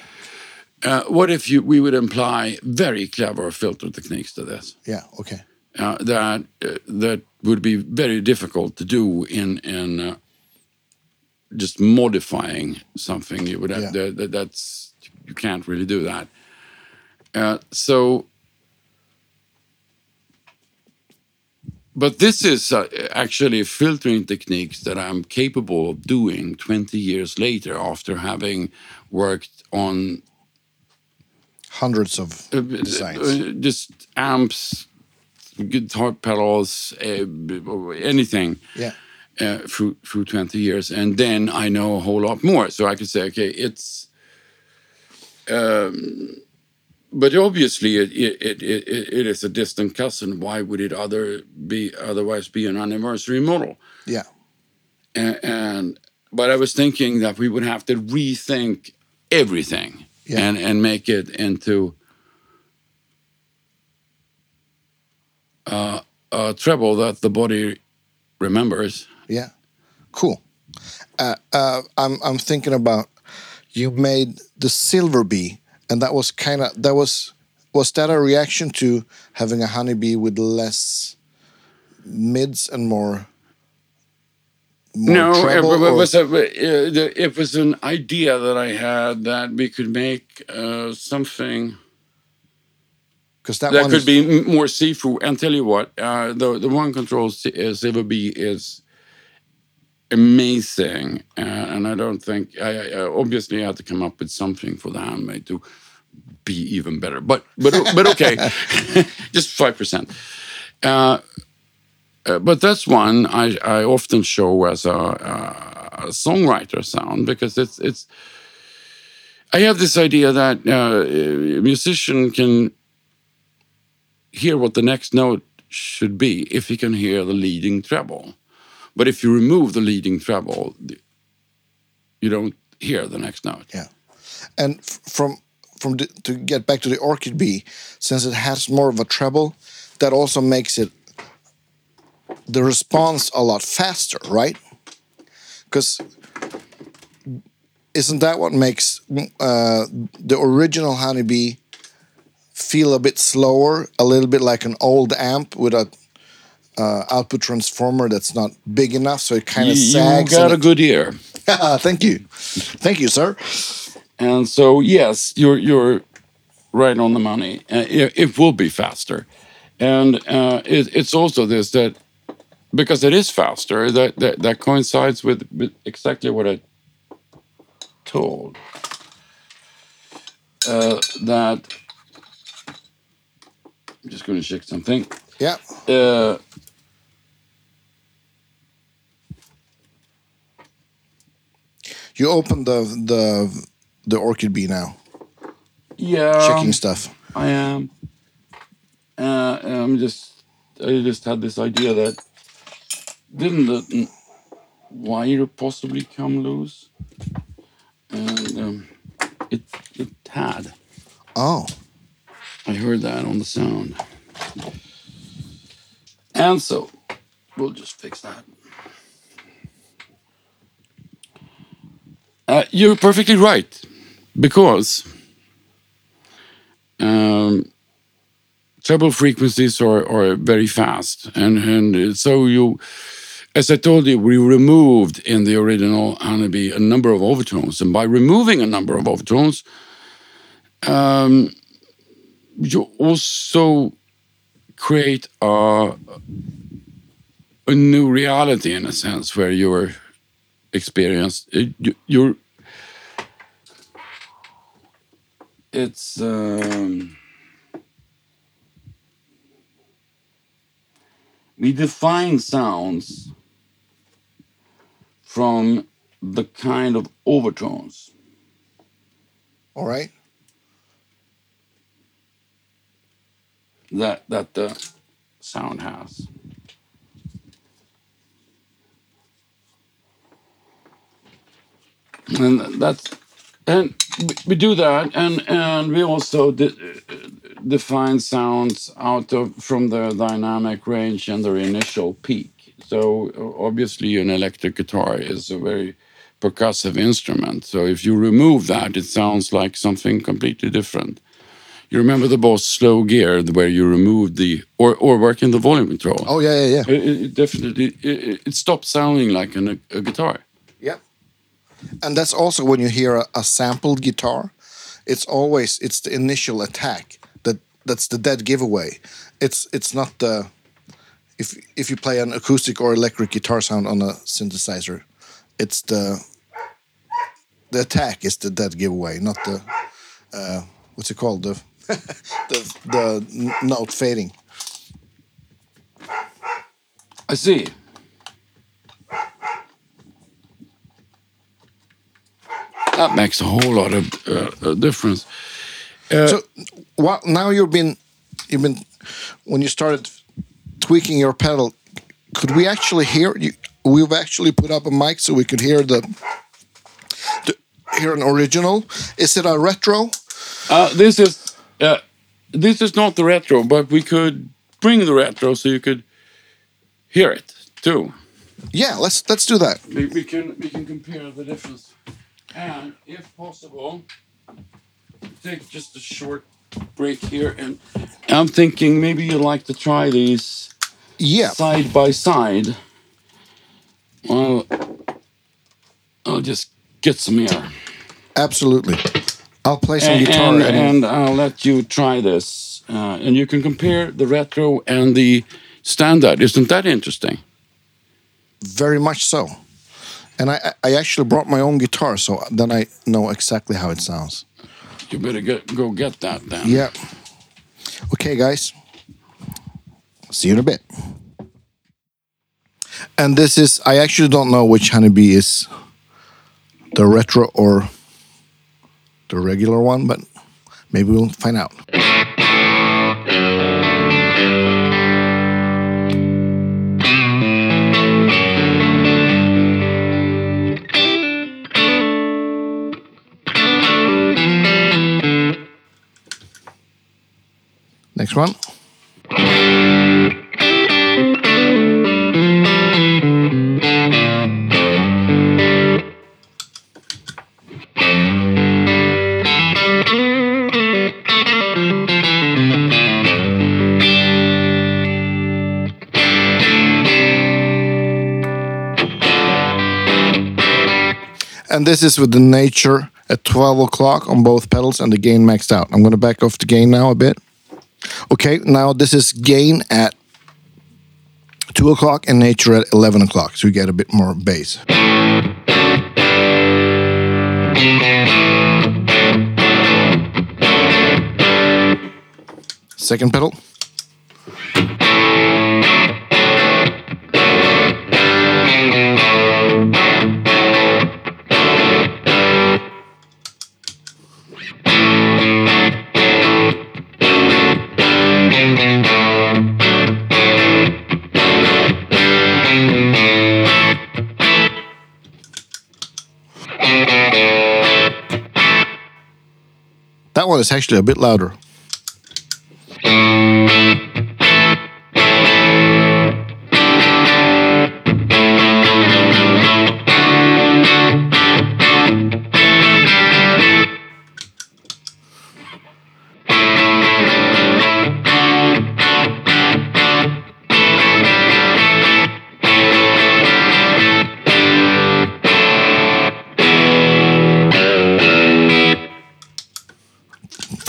Speaker 2: uh, what if you we would apply very clever filter techniques to this?
Speaker 1: yeah. Okay,
Speaker 2: Uh, that uh, that would be very difficult to do in in uh, just modifying something. You would have
Speaker 1: Yeah.
Speaker 2: that, that, that's you can't really do that. Uh, so, but this is uh, actually filtering techniques that I'm capable of doing 20 years later after having worked on
Speaker 1: hundreds of
Speaker 2: uh,
Speaker 1: designs.
Speaker 2: uh, just amps, guitar pedals, uh, anything
Speaker 1: yeah,
Speaker 2: uh, through through 20 years, and then I know a whole lot more. So I could say, okay, it's. Um, but obviously, it, it, it, it, it is a distant cousin. Why would it other be otherwise be an anniversary model?
Speaker 1: yeah,
Speaker 2: and, and but I was thinking that we would have to rethink everything
Speaker 1: Yeah.
Speaker 2: and and make it into uh, a treble that the body remembers.
Speaker 1: yeah. Cool. Uh, uh, I'm I'm thinking about you made the silver bee, and that was kind of that was was that a reaction to having a honeybee with less mids and more more
Speaker 2: no, it,
Speaker 1: treble, or-
Speaker 2: was a, it was an idea that I had that we could make uh, something.
Speaker 1: because that,
Speaker 2: that could be more see-through. And tell you what, uh, the the one control C- uh, Silver Bee is amazing, uh, and I don't think I, I obviously had to come up with something for the handmade to be even better. But but but okay, [LAUGHS] just five percent. Uh, uh, but that's one I, I often show as a, a songwriter sound because it's it's. I have this idea that uh, a musician can hear what the next note should be if he can hear the leading treble. But if you remove the leading treble, you don't hear the next note.
Speaker 1: Yeah, and from from the, to get back to the orchid bee, since it has more of a treble, that also makes it the response a lot faster, right? Because isn't that what makes uh, the original honeybee feel a bit slower, a little bit like an old amp with a uh, output transformer that's not big enough, so it kind
Speaker 2: You,
Speaker 1: of
Speaker 2: you
Speaker 1: sags.
Speaker 2: got a
Speaker 1: it-
Speaker 2: good ear. [LAUGHS]
Speaker 1: Thank you, thank you, sir.
Speaker 2: And so, yes, you're you're right on the money. Uh, it, it will be faster, and uh, it, it's also this that because it is faster, that that, that coincides with, with exactly what I told. Uh, that I'm just going to check something.
Speaker 1: Yeah,
Speaker 2: Uh,
Speaker 1: you opened the the the Orchid Bee now,
Speaker 2: yeah,
Speaker 1: checking stuff.
Speaker 2: I am. Uh, I'm just. I just had this idea that didn't the wire possibly come loose, and um, it it had.
Speaker 1: Oh,
Speaker 2: I heard that on the sound, and so we'll just fix that. Uh, you're perfectly right, because um, treble frequencies are, are very fast, and and so you, as I told you, we removed in the original Honeybee a number of overtones, and by removing a number of overtones, um, you also create a a new reality in a sense where you're experienced uh, you, you're it's um, we define sounds from the kind of overtones
Speaker 1: all right.
Speaker 2: that that the sound has. And that's and we- do that, and and we also de- define sounds out of from the dynamic range and their initial peak. So obviously, an electric guitar is a very percussive instrument. So if you remove that, it sounds like something completely different. You remember the Boss slow gear where you removed the or or working the volume control.
Speaker 1: Oh yeah, yeah, yeah.
Speaker 2: It, it- it definitely it, it- stops sounding like an, a, guitar.
Speaker 1: And that's also when you hear a, a sampled guitar, it's always it's the initial attack that that's the dead giveaway. It's it's not the if if you play an acoustic or electric guitar sound on a synthesizer, it's the the attack is the dead giveaway, not the uh, what's it called the [LAUGHS] the the note fading.
Speaker 2: I see. That makes a whole lot of uh, uh, difference.
Speaker 1: So, well, now you've been, you've been, when you started tweaking your pedal, could we actually hear you? We've actually put up a mic so we could hear the, the hear an original. Is it a retro?
Speaker 2: Uh, this is uh, this is not the retro, but we could bring the retro so you could hear it too.
Speaker 1: Yeah, let's let's do that.
Speaker 2: We, we can we can compare the difference, and if possible, take just a short break here. And I'm thinking maybe you'd like to try these
Speaker 1: Yeah,
Speaker 2: side by side. Well, I'll just get some air,
Speaker 1: absolutely. I'll play some
Speaker 2: and,
Speaker 1: guitar
Speaker 2: and,
Speaker 1: and,
Speaker 2: and I'll let you try this, uh, and you can compare the retro and the standard. Isn't that interesting?
Speaker 1: very much so. And I I actually brought my own guitar, so then I know exactly how it sounds.
Speaker 2: You better get go get that then.
Speaker 1: Yeah. Okay, guys. See you in a bit. And this is, I actually don't know which honeybee is the retro or the regular one, but maybe we'll find out. Next one. and this is with the nature at 12 o'clock on both pedals and the gain maxed out. I'm going to back off the gain now a bit. Okay, now this is gain at 2 o'clock and nature at 11 o'clock, so you get a bit more bass. Second pedal. That one is actually a bit louder.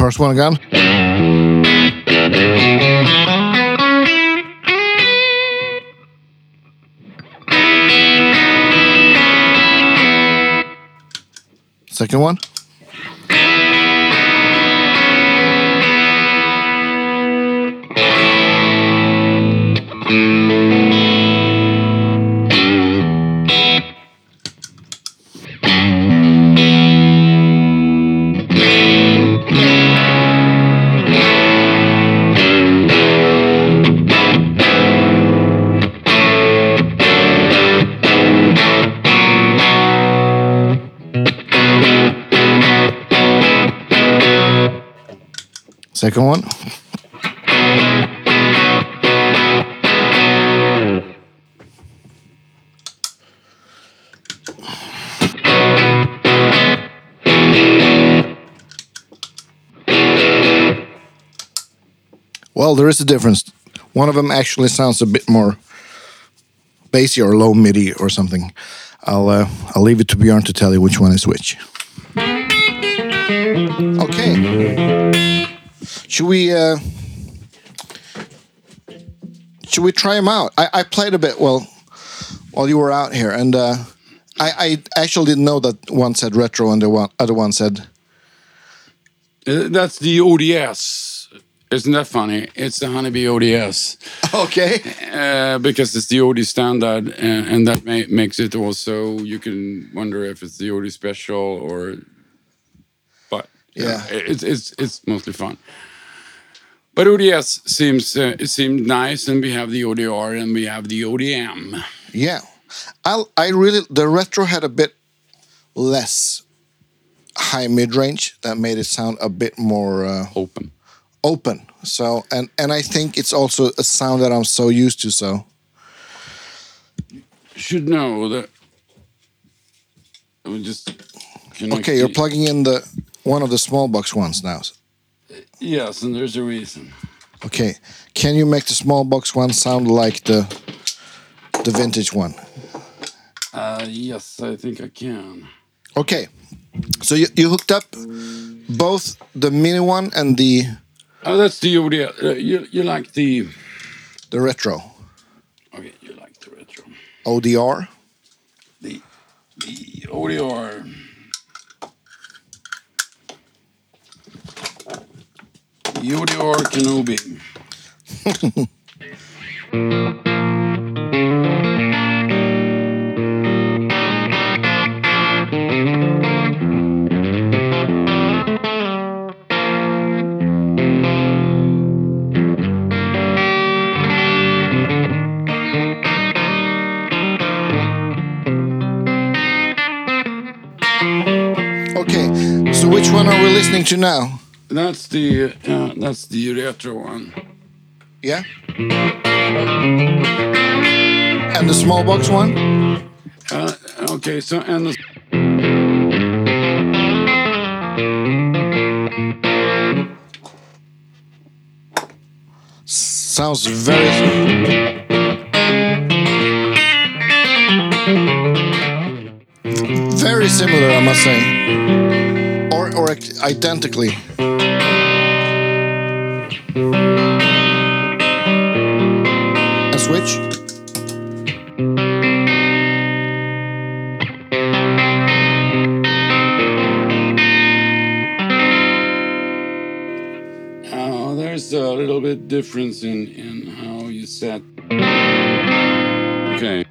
Speaker 1: First one again. Second one. Second one. Well, there is a difference. One of them actually sounds a bit more bassy or low MIDI or something. I'll uh, I'll leave it to Björn to tell you which one is which. Okay. Should we uh, should we try them out? I, I played a bit well while you were out here, and uh, I, I actually didn't know that one said retro and the one, other one said
Speaker 2: Uh, That's the ODS. Isn't that funny? It's the Honeybee ODS [LAUGHS]
Speaker 1: okay.
Speaker 2: uh, because it's the OD standard, and, and that ma makes it also. You can wonder if it's the OD special or,
Speaker 1: Yeah.
Speaker 2: it's it's it's mostly fun. But ODS seems uh, it seemed nice, and we have the ODR and we have the ODM.
Speaker 1: Yeah, I I really the retro had a bit less high mid range that made it sound a bit more uh,
Speaker 2: Open.
Speaker 1: open. So and and I think it's also a sound that I'm so used to. So
Speaker 2: Should know that. I would just.
Speaker 1: okay, you're plugging in the one of the small box ones now.
Speaker 2: Yes, and there's a reason.
Speaker 1: Okay, can you make the small box one sound like the the vintage one?
Speaker 2: Uh, yes, I think I can.
Speaker 1: Okay, so you, you hooked up both the mini one and the
Speaker 2: Oh, that's the OD. Uh, you you like the?
Speaker 1: the retro
Speaker 2: Okay, you like the retro.
Speaker 1: ODR.
Speaker 2: The the ODR. ODR Kenobi.
Speaker 1: Okay, so which one are we listening to now?
Speaker 2: That's the uh, that's the retro one.
Speaker 1: Yeah. And the small box one?
Speaker 2: Uh, okay, so and the,
Speaker 1: Sounds very. Very similar I must say. Or, or identically. A switch.
Speaker 2: Uh, there's a little bit difference in, in how you set. Okay.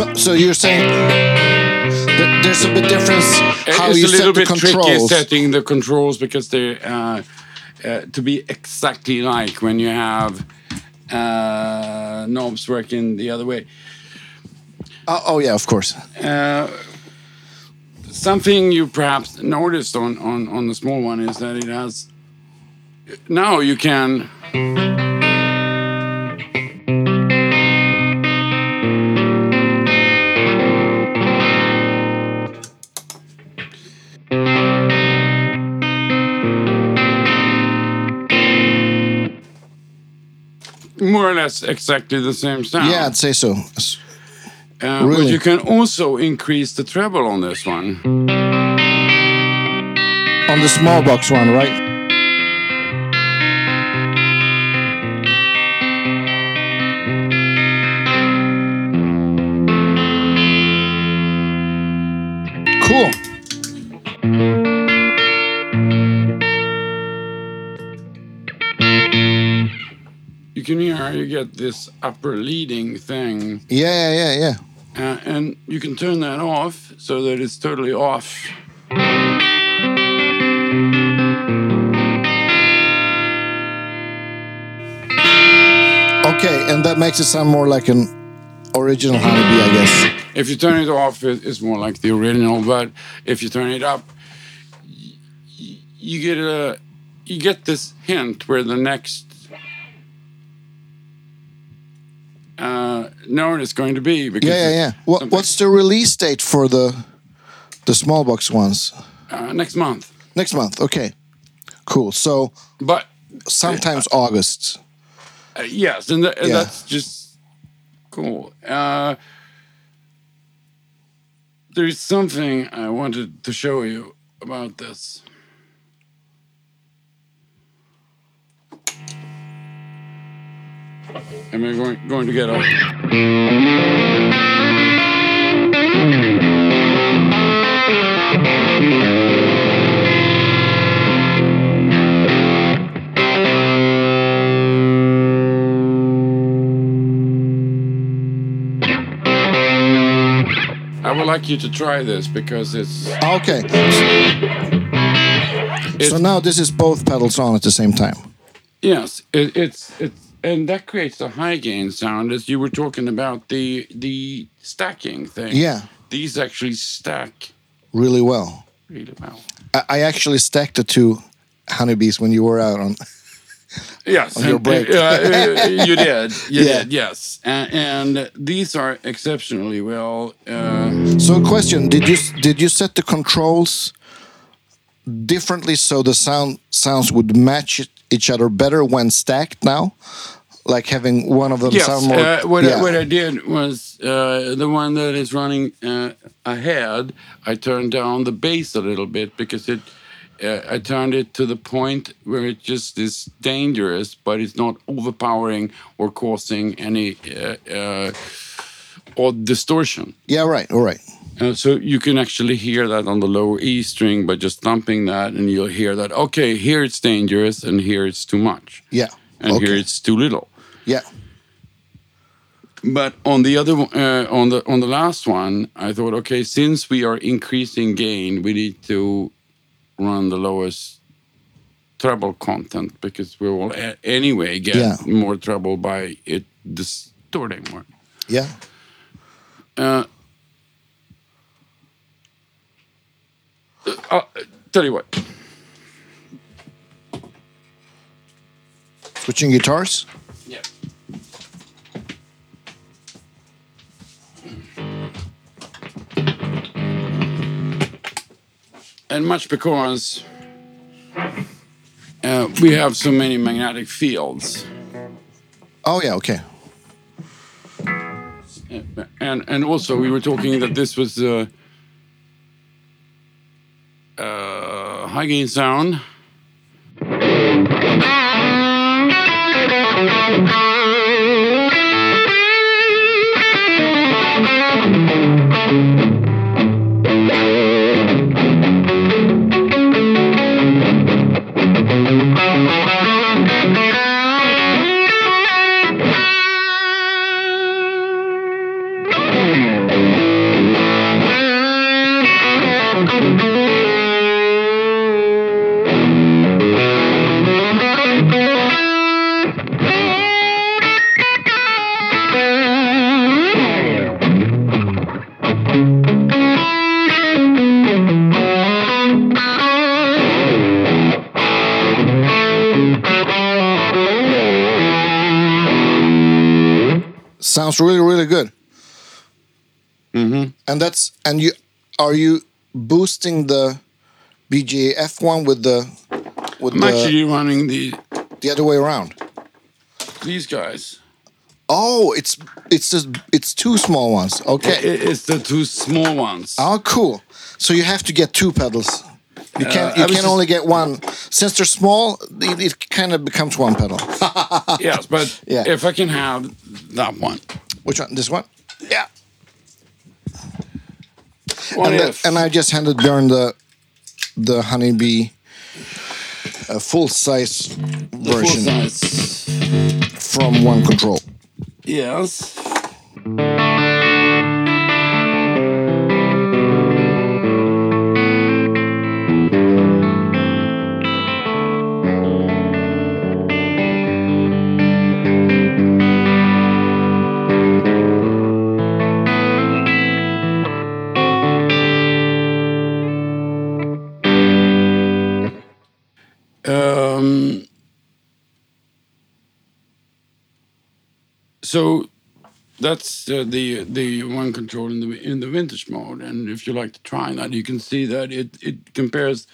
Speaker 1: So, so you're saying that there's a bit difference how
Speaker 2: it's
Speaker 1: you
Speaker 2: a little
Speaker 1: set the
Speaker 2: bit tricky setting the controls because they uh, uh, to be exactly like when you have uh, knobs working the other way.
Speaker 1: Oh, oh yeah, of course.
Speaker 2: Uh, something you perhaps noticed on, on, on the small one is that it has now you can less exactly the same sound.
Speaker 1: Yeah, I'd say so.
Speaker 2: Uh, But you can also increase the treble on this one.
Speaker 1: On the small box one, right?
Speaker 2: This upper leading thing,
Speaker 1: Yeah, yeah, yeah, yeah.
Speaker 2: uh, and you can turn that off so that it's totally off.
Speaker 1: Okay, and that makes it sound more like an original honeybee, I guess.
Speaker 2: If you turn it off, it's more like the original. But if you turn it up, you get a you get this hint where the next uh, note is going to be. Because
Speaker 1: Yeah, yeah, yeah. What, what's the release date for the the small box ones?
Speaker 2: uh, next month?
Speaker 1: Next month. Okay. Cool. So
Speaker 2: But
Speaker 1: sometimes August.
Speaker 2: Uh, yes, and
Speaker 1: Yeah.
Speaker 2: that's just cool. Uh, there's something I wanted to show you about this. Am I going going to get a? I would like you to try this because it's
Speaker 1: Okay. So now this is both pedals on at the same time.
Speaker 2: Yes, it, it's it's and that creates a high gain sound as you were talking about the the stacking thing.
Speaker 1: Yeah,
Speaker 2: These actually stack
Speaker 1: really well.
Speaker 2: really well.
Speaker 1: I, I actually stacked the two honeybees when you were out on. [LAUGHS]
Speaker 2: Yes,
Speaker 1: On your break.
Speaker 2: uh, uh, you did. [LAUGHS] You
Speaker 1: Yeah.
Speaker 2: did. Yes, and, and these are exceptionally well. Uh,
Speaker 1: So, question: Did you did you set the controls differently so the sound sounds would match each other better when stacked now? Like having one of them
Speaker 2: yes,
Speaker 1: sound more.
Speaker 2: uh, what,
Speaker 1: yeah.
Speaker 2: I, what I did was uh, the one that is running uh, ahead. I turned down the bass a little bit because it. Uh, I turned it to the point where it just is dangerous, but it's not overpowering or causing any uh, uh, odd distortion.
Speaker 1: yeah, right. All right.
Speaker 2: Uh, so you can actually hear that on the lower E string by just thumping that, and you'll hear that. Okay, here it's dangerous, and here it's too much,
Speaker 1: Yeah.
Speaker 2: and
Speaker 1: okay.
Speaker 2: here it's too little.
Speaker 1: Yeah.
Speaker 2: But on the other, uh, on the on the last one, I thought, okay, since we are increasing gain, we need to run the lowest treble content because we will anyway get
Speaker 1: Yeah.
Speaker 2: more trouble by it distorting more.
Speaker 1: Yeah.
Speaker 2: Uh, uh, tell you what,
Speaker 1: Switching guitars.
Speaker 2: Yeah. And much because uh, we have so many magnetic fields.
Speaker 1: Oh yeah. Okay.
Speaker 2: and and also we were talking that this was uh, uh, high gain sound.
Speaker 1: Sounds really, really good. Mm-hmm. And that's and you are you boosting the BJF one with the with
Speaker 2: I'm
Speaker 1: the
Speaker 2: actually running the
Speaker 1: the other way around?
Speaker 2: these guys.
Speaker 1: Oh, it's it's just it's two small ones. Okay.
Speaker 2: It- It's the two small ones.
Speaker 1: Oh, cool. So you have to get two pedals. You can
Speaker 2: Uh,
Speaker 1: you can
Speaker 2: just-
Speaker 1: only get one. Since they're small, it, it kind of becomes one pedal. [LAUGHS]
Speaker 2: yes, but
Speaker 1: Yeah.
Speaker 2: if I can have that one.
Speaker 1: Which one? This one?
Speaker 2: Yeah.
Speaker 1: And, the, and I just handed Björn the the honeybee uh, full size
Speaker 2: the full
Speaker 1: version
Speaker 2: size.
Speaker 1: from One Control.
Speaker 2: Yes. So that's uh, the the One Control in the in the vintage mode, and if you like to try that, you can see that it it compares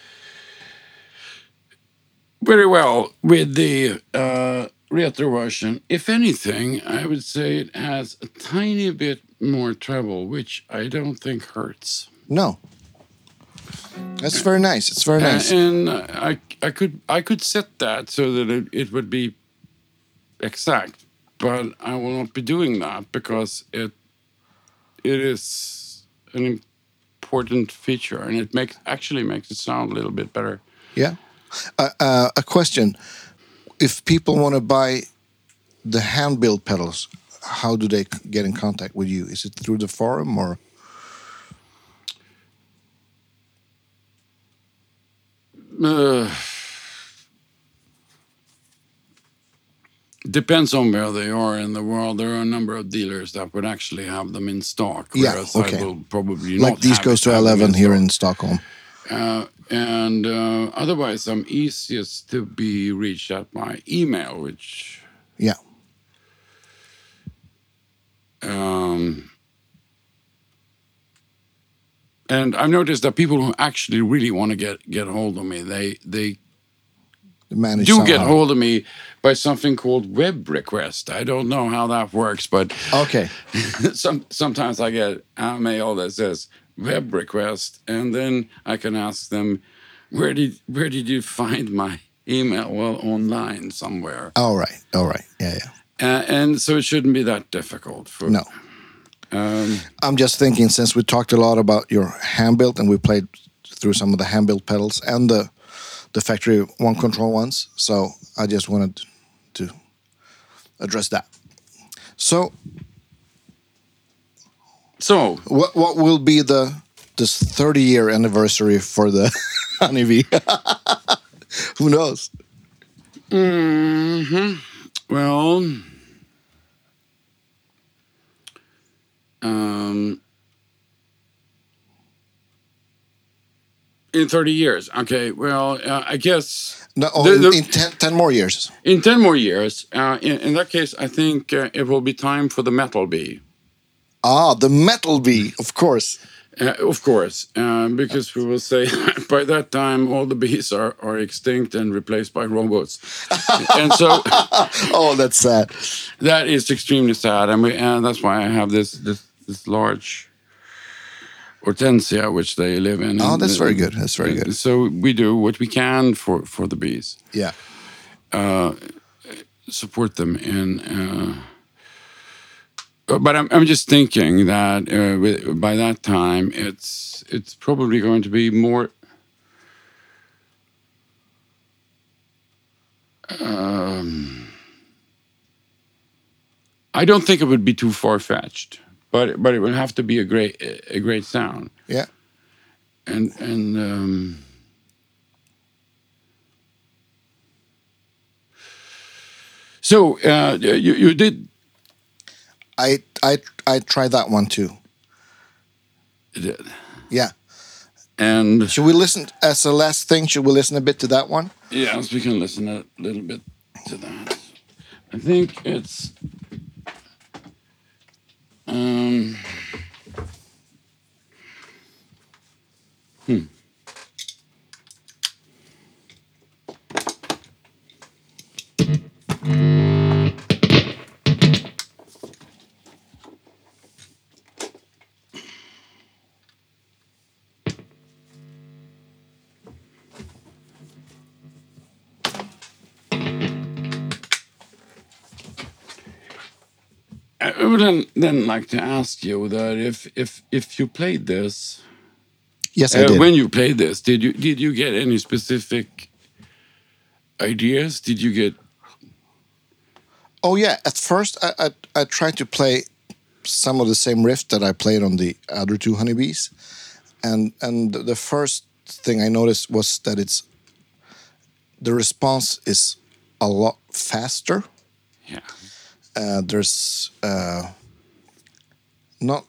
Speaker 2: very well with the uh, retro version. If anything, I would say it has a tiny bit more treble, which I don't think hurts.
Speaker 1: No. That's very nice. It's very nice.
Speaker 2: Uh, and I I could I could set that so that it, it would be exact, but I will not be doing that because it it is an important feature and it makes actually makes it sound a little bit better.
Speaker 1: yeah. Uh, uh, a question: If people want to buy the hand built pedals, how do they get in contact with you? Is it through the forum or?
Speaker 2: Uh, depends on where they are in the world. There are a number of dealers that would actually have them in stock.
Speaker 1: Yeah, okay.
Speaker 2: I will probably
Speaker 1: Like these goes to eleven here in Stockholm.
Speaker 2: Uh, and uh, otherwise, I'm easiest to be reached at by email, which
Speaker 1: Yeah.
Speaker 2: um, and I've noticed that people who actually really want to get get hold of me, they they
Speaker 1: Manage
Speaker 2: do get hold of me by something called web request. I don't know how that works, but
Speaker 1: Okay. [LAUGHS]
Speaker 2: some sometimes I get a mail that says web request, and then I can ask them, where did where did you find my email? Well, online somewhere,
Speaker 1: All right. All right. Yeah. Yeah.
Speaker 2: uh, and so it shouldn't be that difficult. For,
Speaker 1: No.
Speaker 2: um,
Speaker 1: I'm just thinking since we talked a lot about your hand built and we played through some of the hand built pedals and the the factory One Control ones. So I just wanted address that. So
Speaker 2: so
Speaker 1: what what will be the this 30 year anniversary for the [LAUGHS] honeybee? [LAUGHS] Who knows? Hmm.
Speaker 2: well. Um, in 30 years. Okay, well, uh, I guess
Speaker 1: No, oh,
Speaker 2: The-
Speaker 1: in,
Speaker 2: the-
Speaker 1: in 10, 10 more years.
Speaker 2: in 10 more years, uh, in, in that case, I think uh, it will be time for the metal bee.
Speaker 1: Ah, the metal bee, of course.
Speaker 2: Uh, of course, uh, because we will say [LAUGHS] by that time all the bees are, are extinct and replaced by robots, [LAUGHS] and so [LAUGHS]
Speaker 1: oh, that's sad.
Speaker 2: that is extremely sad, and, we, and that's why I have this this, this large hortensia which they live in.
Speaker 1: Oh, that's
Speaker 2: uh,
Speaker 1: very good. That's very good.
Speaker 2: So we do what we can for for the bees.
Speaker 1: Yeah.
Speaker 2: support them in. Uh, but I'm, I'm just thinking that uh, with, by that time it's it's probably going to be more. Um, I don't think it would be too far fetched, but but it will have to be a great a great sound
Speaker 1: Yeah.
Speaker 2: and and um, so uh, you you did
Speaker 1: I I I tried that one too. Yeah.
Speaker 2: and
Speaker 1: Should we listen as a last thing? Should we listen a bit to that one?
Speaker 2: yes, we can listen a little bit to that. I think it's um. Hmm. I would then, then like to ask you that if if if you played this
Speaker 1: Yes, I
Speaker 2: uh,
Speaker 1: did.
Speaker 2: when you played this, did you did you get any specific ideas? Did you get
Speaker 1: oh yeah. At first, I, I I tried to play some of the same riff that I played on the other two honeybees, and and the first thing I noticed was that it's the response is a lot faster.
Speaker 2: yeah
Speaker 1: Uh, there's uh, not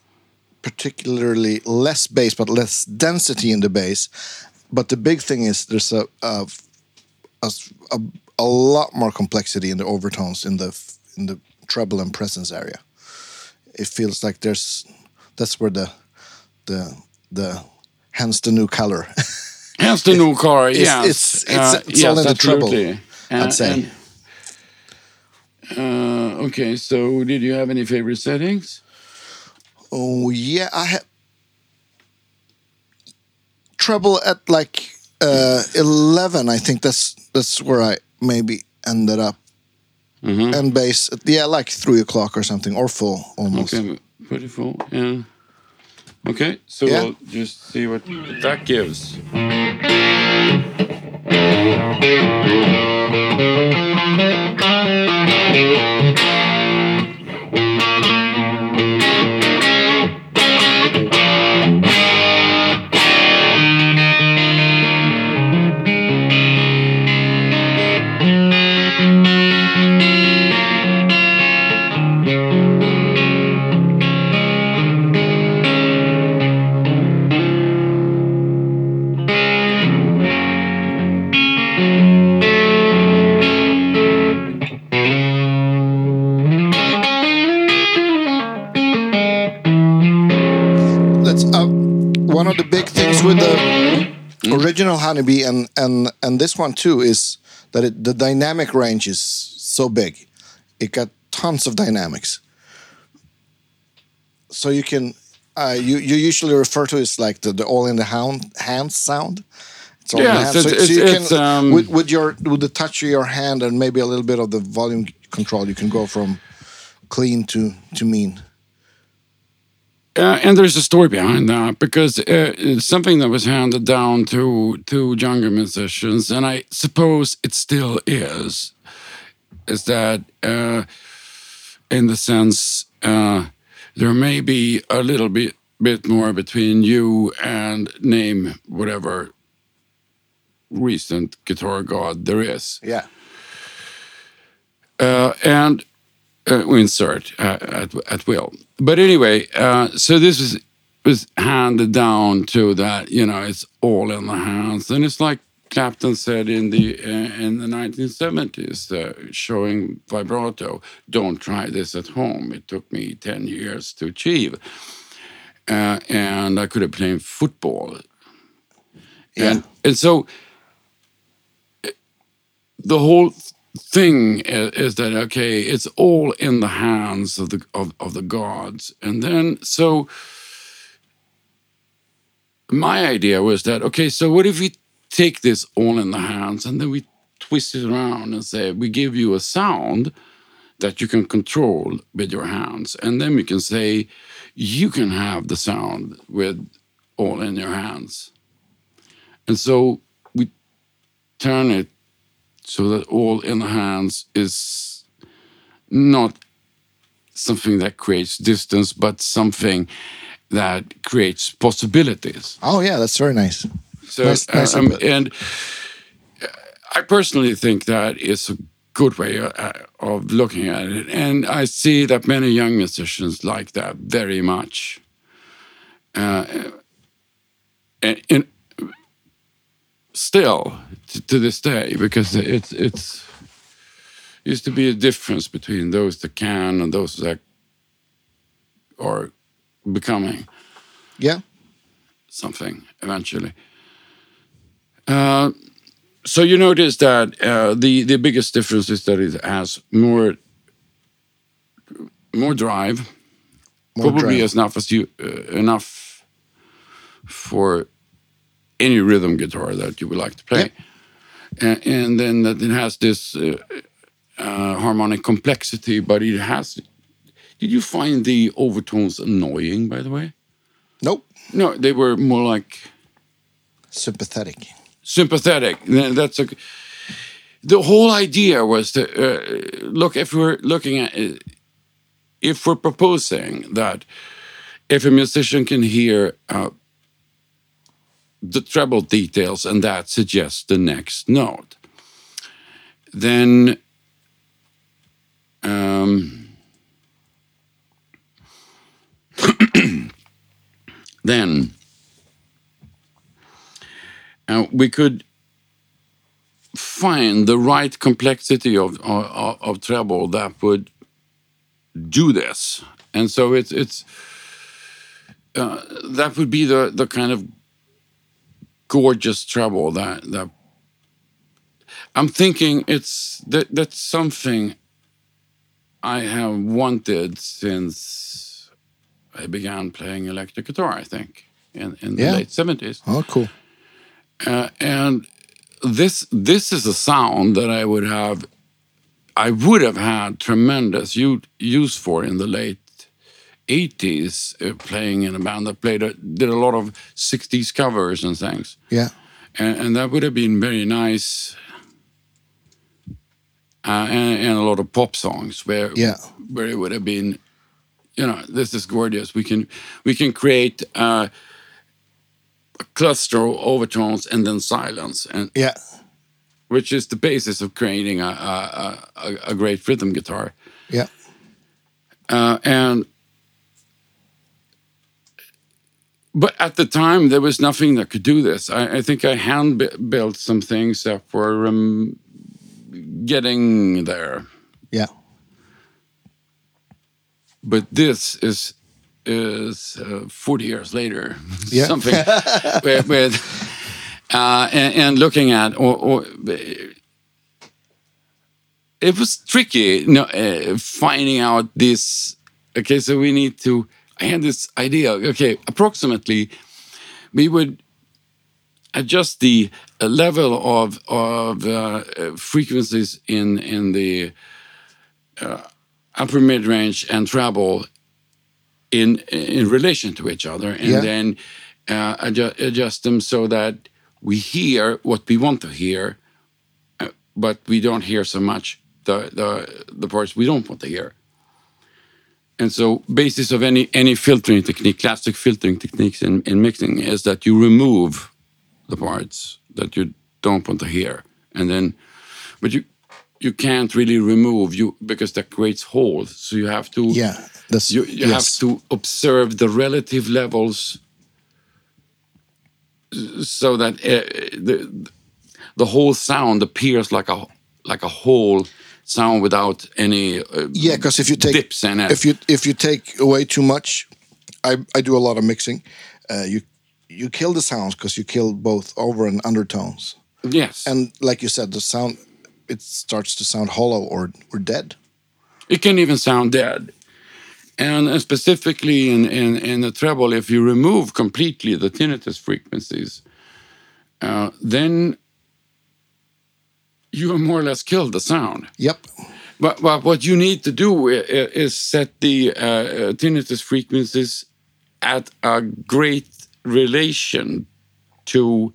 Speaker 1: particularly less bass, but less density in the bass. But the big thing is there's a a, a, a, a lot more complexity in the overtones in the in the treble and presence area. It feels like there's that's where the the the hence the new color. [LAUGHS]
Speaker 2: Hence the new car,
Speaker 1: It's-
Speaker 2: yes.
Speaker 1: it's- it's- it's all in the treble. I'd say.
Speaker 2: and- uh, okay, so did you have any favorite settings?
Speaker 1: Oh yeah, I had trouble at like uh, eleven. I think that's that's where I maybe ended up.
Speaker 2: Mhm.
Speaker 1: And bass, yeah, like three o'clock or something, or full almost.
Speaker 2: Okay, pretty full, yeah. Okay, so
Speaker 1: Yeah.
Speaker 2: we'll just see what that gives.
Speaker 1: That's uh, one of the big things with the original honeybee and and and this one too is that it, the dynamic range is so big. It got tons of dynamics. So you can uh, you you usually refer to it as like the, the all in the hand hand sound. It's all in the hand. So,
Speaker 2: it's-
Speaker 1: so you
Speaker 2: it's-
Speaker 1: can
Speaker 2: um,
Speaker 1: with, with your with the touch of your hand and maybe a little bit of the volume control, you can go from clean to to mean.
Speaker 2: Uh, and there's a story behind that because uh, it's something that was handed down to to younger musicians, and I suppose it still is. Is that uh, in the sense uh, there may be a little bit bit more between you and name whatever recent guitar god there is,
Speaker 1: Yeah.
Speaker 2: uh, and uh, we insert uh, at, at will. But anyway, uh, so this was was handed down to that. You know, it's all in the hands, and it's like Clapton said in the uh, in the 1970s, uh, showing vibrato. Don't try this at home. It took me 10 years to achieve. uh, and I could have played football.
Speaker 1: Yeah.
Speaker 2: And, and so uh, the whole thing is, is that okay, it's all in the hands of the of, of the gods, and then so my idea was that okay, so what if we take this all in the hands and then we twist it around and say we give you a sound that you can control with your hands, and then we can say you can have the sound with all in your hands, and so we turn it so that all in the hands is not something that creates distance, but something that creates possibilities.
Speaker 1: Oh yeah, that's very nice.
Speaker 2: So,
Speaker 1: Nice- nice
Speaker 2: um, and uh, I personally think that is a good way uh, of looking at it, and I see that many young musicians like that very much. Uh, and, and still to, this day, because it's it's used to be a difference between those that can and those that are becoming
Speaker 1: Yeah.
Speaker 2: something eventually. Uh, so you notice that uh, the the biggest difference is that it has more more drive,
Speaker 1: More
Speaker 2: probably
Speaker 1: drive.
Speaker 2: as enough as you uh, enough for any rhythm guitar that you would like to play, and, and then that it has this uh, uh, harmonic complexity, but it has. Did you find the overtones annoying, by the way?
Speaker 1: Nope.
Speaker 2: No, they were more like
Speaker 1: Sympathetic.
Speaker 2: sympathetic. That's a. The whole idea was to uh, look if we're looking at uh, if we're proposing that if a musician can hear uh, the treble details and that suggests the next note, then um, [CLEARS THROAT] then uh, we could find the right complexity of, of, of treble that would do this. And so it's it's uh, that would be the, the kind of gorgeous treble that that I'm thinking it's that that's something I have wanted since I began playing electric guitar. I think in in the
Speaker 1: Yeah.
Speaker 2: late seventies.
Speaker 1: Oh, cool.
Speaker 2: Uh, and this this is a sound that I would have I would have had tremendous use for in the late 80s uh, playing in a band that played a, did a lot of 60s covers and things
Speaker 1: Yeah.
Speaker 2: and, and that would have been very nice uh, and, and a lot of pop songs where
Speaker 1: Yeah.
Speaker 2: where it would have been you know this is gorgeous we can we can create uh, a cluster of overtones and then silence and
Speaker 1: Yeah.
Speaker 2: which is the basis of creating a, a, a, a great rhythm guitar
Speaker 1: Yeah.
Speaker 2: uh, and but at the time there was nothing that could do this i, I think i hand bu- built some things that were um, getting there
Speaker 1: Yeah.
Speaker 2: but this is is uh, 40 years later
Speaker 1: Yeah. [LAUGHS]
Speaker 2: something with, with uh, and, and looking at or, or it was tricky you know, uh, finding out this okay so we need to i had this idea okay approximately we would adjust the uh, level of of uh, frequencies in in the uh, upper mid range and treble in in relation to each other, and
Speaker 1: Yeah.
Speaker 2: then uh, adjust, adjust them so that we hear what we want to hear, uh, but we don't hear so much the the the parts we don't want to hear. And so, basis of any any filtering technique, classic filtering techniques in, in mixing is that you remove the parts that you don't want to hear, and then, but you you can't really remove you because that creates holes. So you have to
Speaker 1: Yeah. That's
Speaker 2: you, you
Speaker 1: yes.
Speaker 2: have to observe the relative levels so that uh, the the whole sound appears like a like a whole sound without any uh,
Speaker 1: Yeah, because if you take
Speaker 2: dips it.
Speaker 1: if you if you take away too much, I, I do a lot of mixing. Uh, you you kill the sounds because you kill both over and undertones,
Speaker 2: Yes.
Speaker 1: and like you said, the sound it starts to sound hollow or or dead.
Speaker 2: It can even sound dead. And uh, specifically in, in, in the treble, if you remove completely the tinnitus frequencies, uh, then you have more or less killed the sound.
Speaker 1: Yep.
Speaker 2: But, but what you need to do is set the uh, uh, tinnitus frequencies at a great relation to,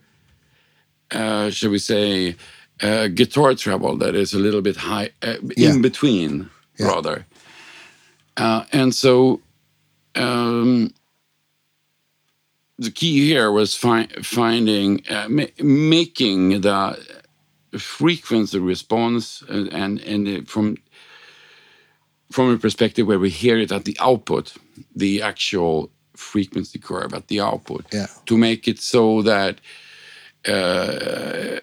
Speaker 2: uh, shall we say, uh, guitar treble that is a little bit high, uh,
Speaker 1: Yeah.
Speaker 2: in between,
Speaker 1: Yeah.
Speaker 2: rather. Uh, and so um, the key here was fi- finding, uh, ma- making the frequency response and and, and from from a perspective where we hear it at the output, the actual frequency curve at the output,
Speaker 1: Yeah.
Speaker 2: to make it so that uh,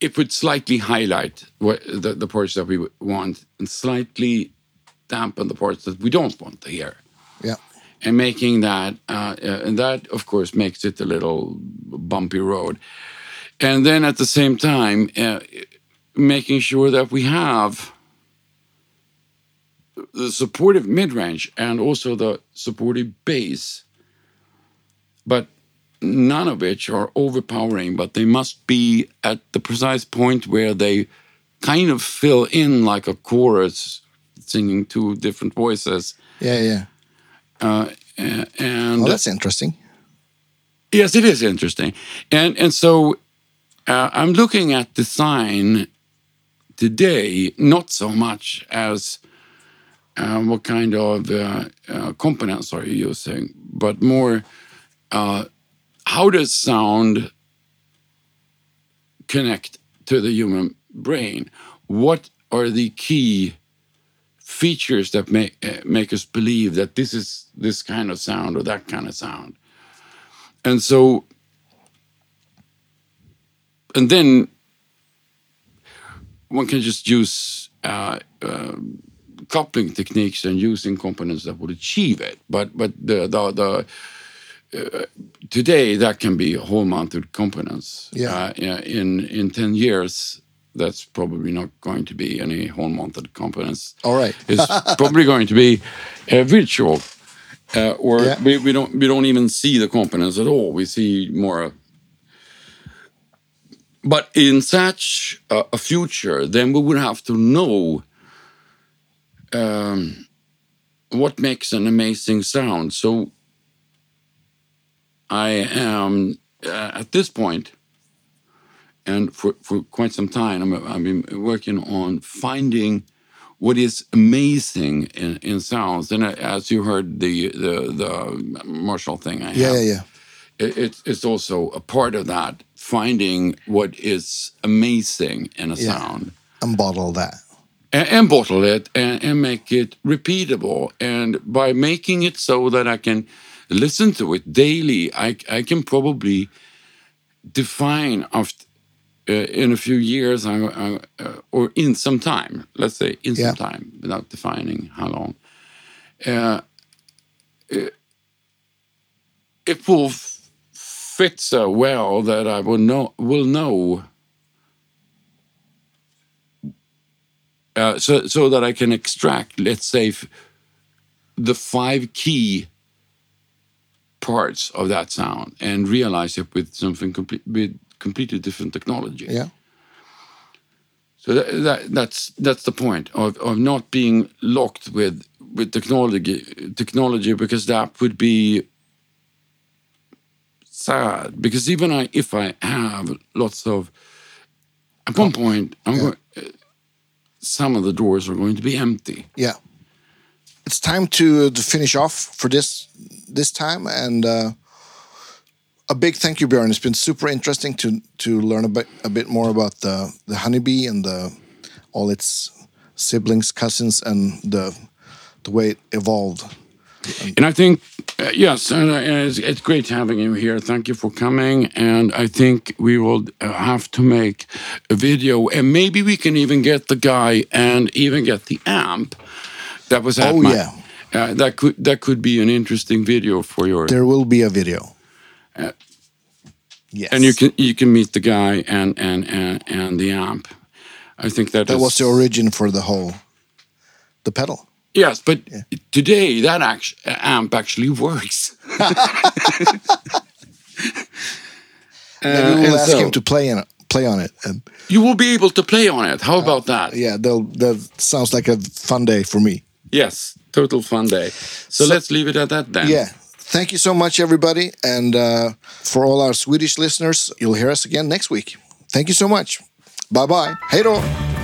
Speaker 2: it would slightly highlight what the, the parts that we want and slightly dampen the parts that we don't want to hear
Speaker 1: Yeah.
Speaker 2: and making that uh, uh, and that of course makes it a little bumpy road and then at the same time uh, making sure that we have the supportive mid-range and also the supportive bass but none of which are overpowering but they must be at the precise point where they kind of fill in like a chorus singing two different voices
Speaker 1: Yeah. Yeah.
Speaker 2: uh, and
Speaker 1: Well, that's interesting.
Speaker 2: yes, it is interesting, and and so uh, I'm looking at design today, not so much as uh, what kind of uh, uh, components are you using, but more uh, how does sound connect to the human brain? What are the key features that make make us believe that this is this kind of sound or that kind of sound? And so, and then one can just use uh, uh, coupling techniques and using components that would achieve it. But but the the, the uh, today that can be a hole mounted components.
Speaker 1: Yeah.
Speaker 2: Uh, in in ten years, that's probably not going to be any hole mounted components.
Speaker 1: All right. [LAUGHS]
Speaker 2: It's probably going to be virtual, uh, or
Speaker 1: Yeah.
Speaker 2: we, we don't we don't even see the components at all. We see more. But in such a, a future, then we would have to know um, what makes an amazing sound. So I am uh, at this point, and for, for quite some time, I'm, I've been working on finding what is amazing in, in sounds. And uh, as you heard the the, the Marshall thing, I
Speaker 1: Yeah. Yeah. Yeah.
Speaker 2: it, it's, it's also a part of that finding what is amazing in a
Speaker 1: Yeah.
Speaker 2: sound
Speaker 1: And bottle that.
Speaker 2: and, and bottle it and, and make it repeatable. And by making it so that I can listen to it daily, I, I can probably define after, uh, in a few years I, I, uh, or in some time, let's say in
Speaker 1: Yeah.
Speaker 2: some time, without defining how long. Uh, it, it will fit so well that I will know will know uh, so so that I can extract, let's say, the five key parts of that sound and realize it with something complete with completely different technology.
Speaker 1: Yeah.
Speaker 2: So that, that that's that's the point of, of not being locked with with technology technology because that would be sad because even I if I have lots of at one point I'm going uh, some of the doors are going to be empty.
Speaker 1: Yeah. It's time to to finish off for this this time, and uh, a big thank you, Björn. It's been super interesting to to learn a bit a bit more about the the honeybee and the all its siblings, cousins, and the the way it evolved.
Speaker 2: And I think, uh, yes, and, uh, it's, it's great having you here. Thank you for coming. And I think we will uh, have to make a video, and maybe we can even get the guy and even get the amp that was at
Speaker 1: Oh,
Speaker 2: my
Speaker 1: yeah.
Speaker 2: Uh, that could that could be an interesting video for your.
Speaker 1: There will be a video.
Speaker 2: Uh,
Speaker 1: yes.
Speaker 2: and you can you can meet the guy and and and, and the amp. I think that
Speaker 1: that
Speaker 2: is-
Speaker 1: was the origin for the whole the pedal.
Speaker 2: Yes, but today that act- amp actually works. [LAUGHS]
Speaker 1: Maybe
Speaker 2: Uh,
Speaker 1: we'll
Speaker 2: and
Speaker 1: ask
Speaker 2: so-
Speaker 1: him to play on play on it, and
Speaker 2: You will be able to play on it. How about that?
Speaker 1: yeah, they'll, that sounds like a fun day for me.
Speaker 2: Yes, total fun day. So, let's leave it at that then.
Speaker 1: Yeah. Thank you so much, everybody, and uh, for all our Swedish listeners, you'll hear us again next week. Thank you so much. Bye bye. Hej då.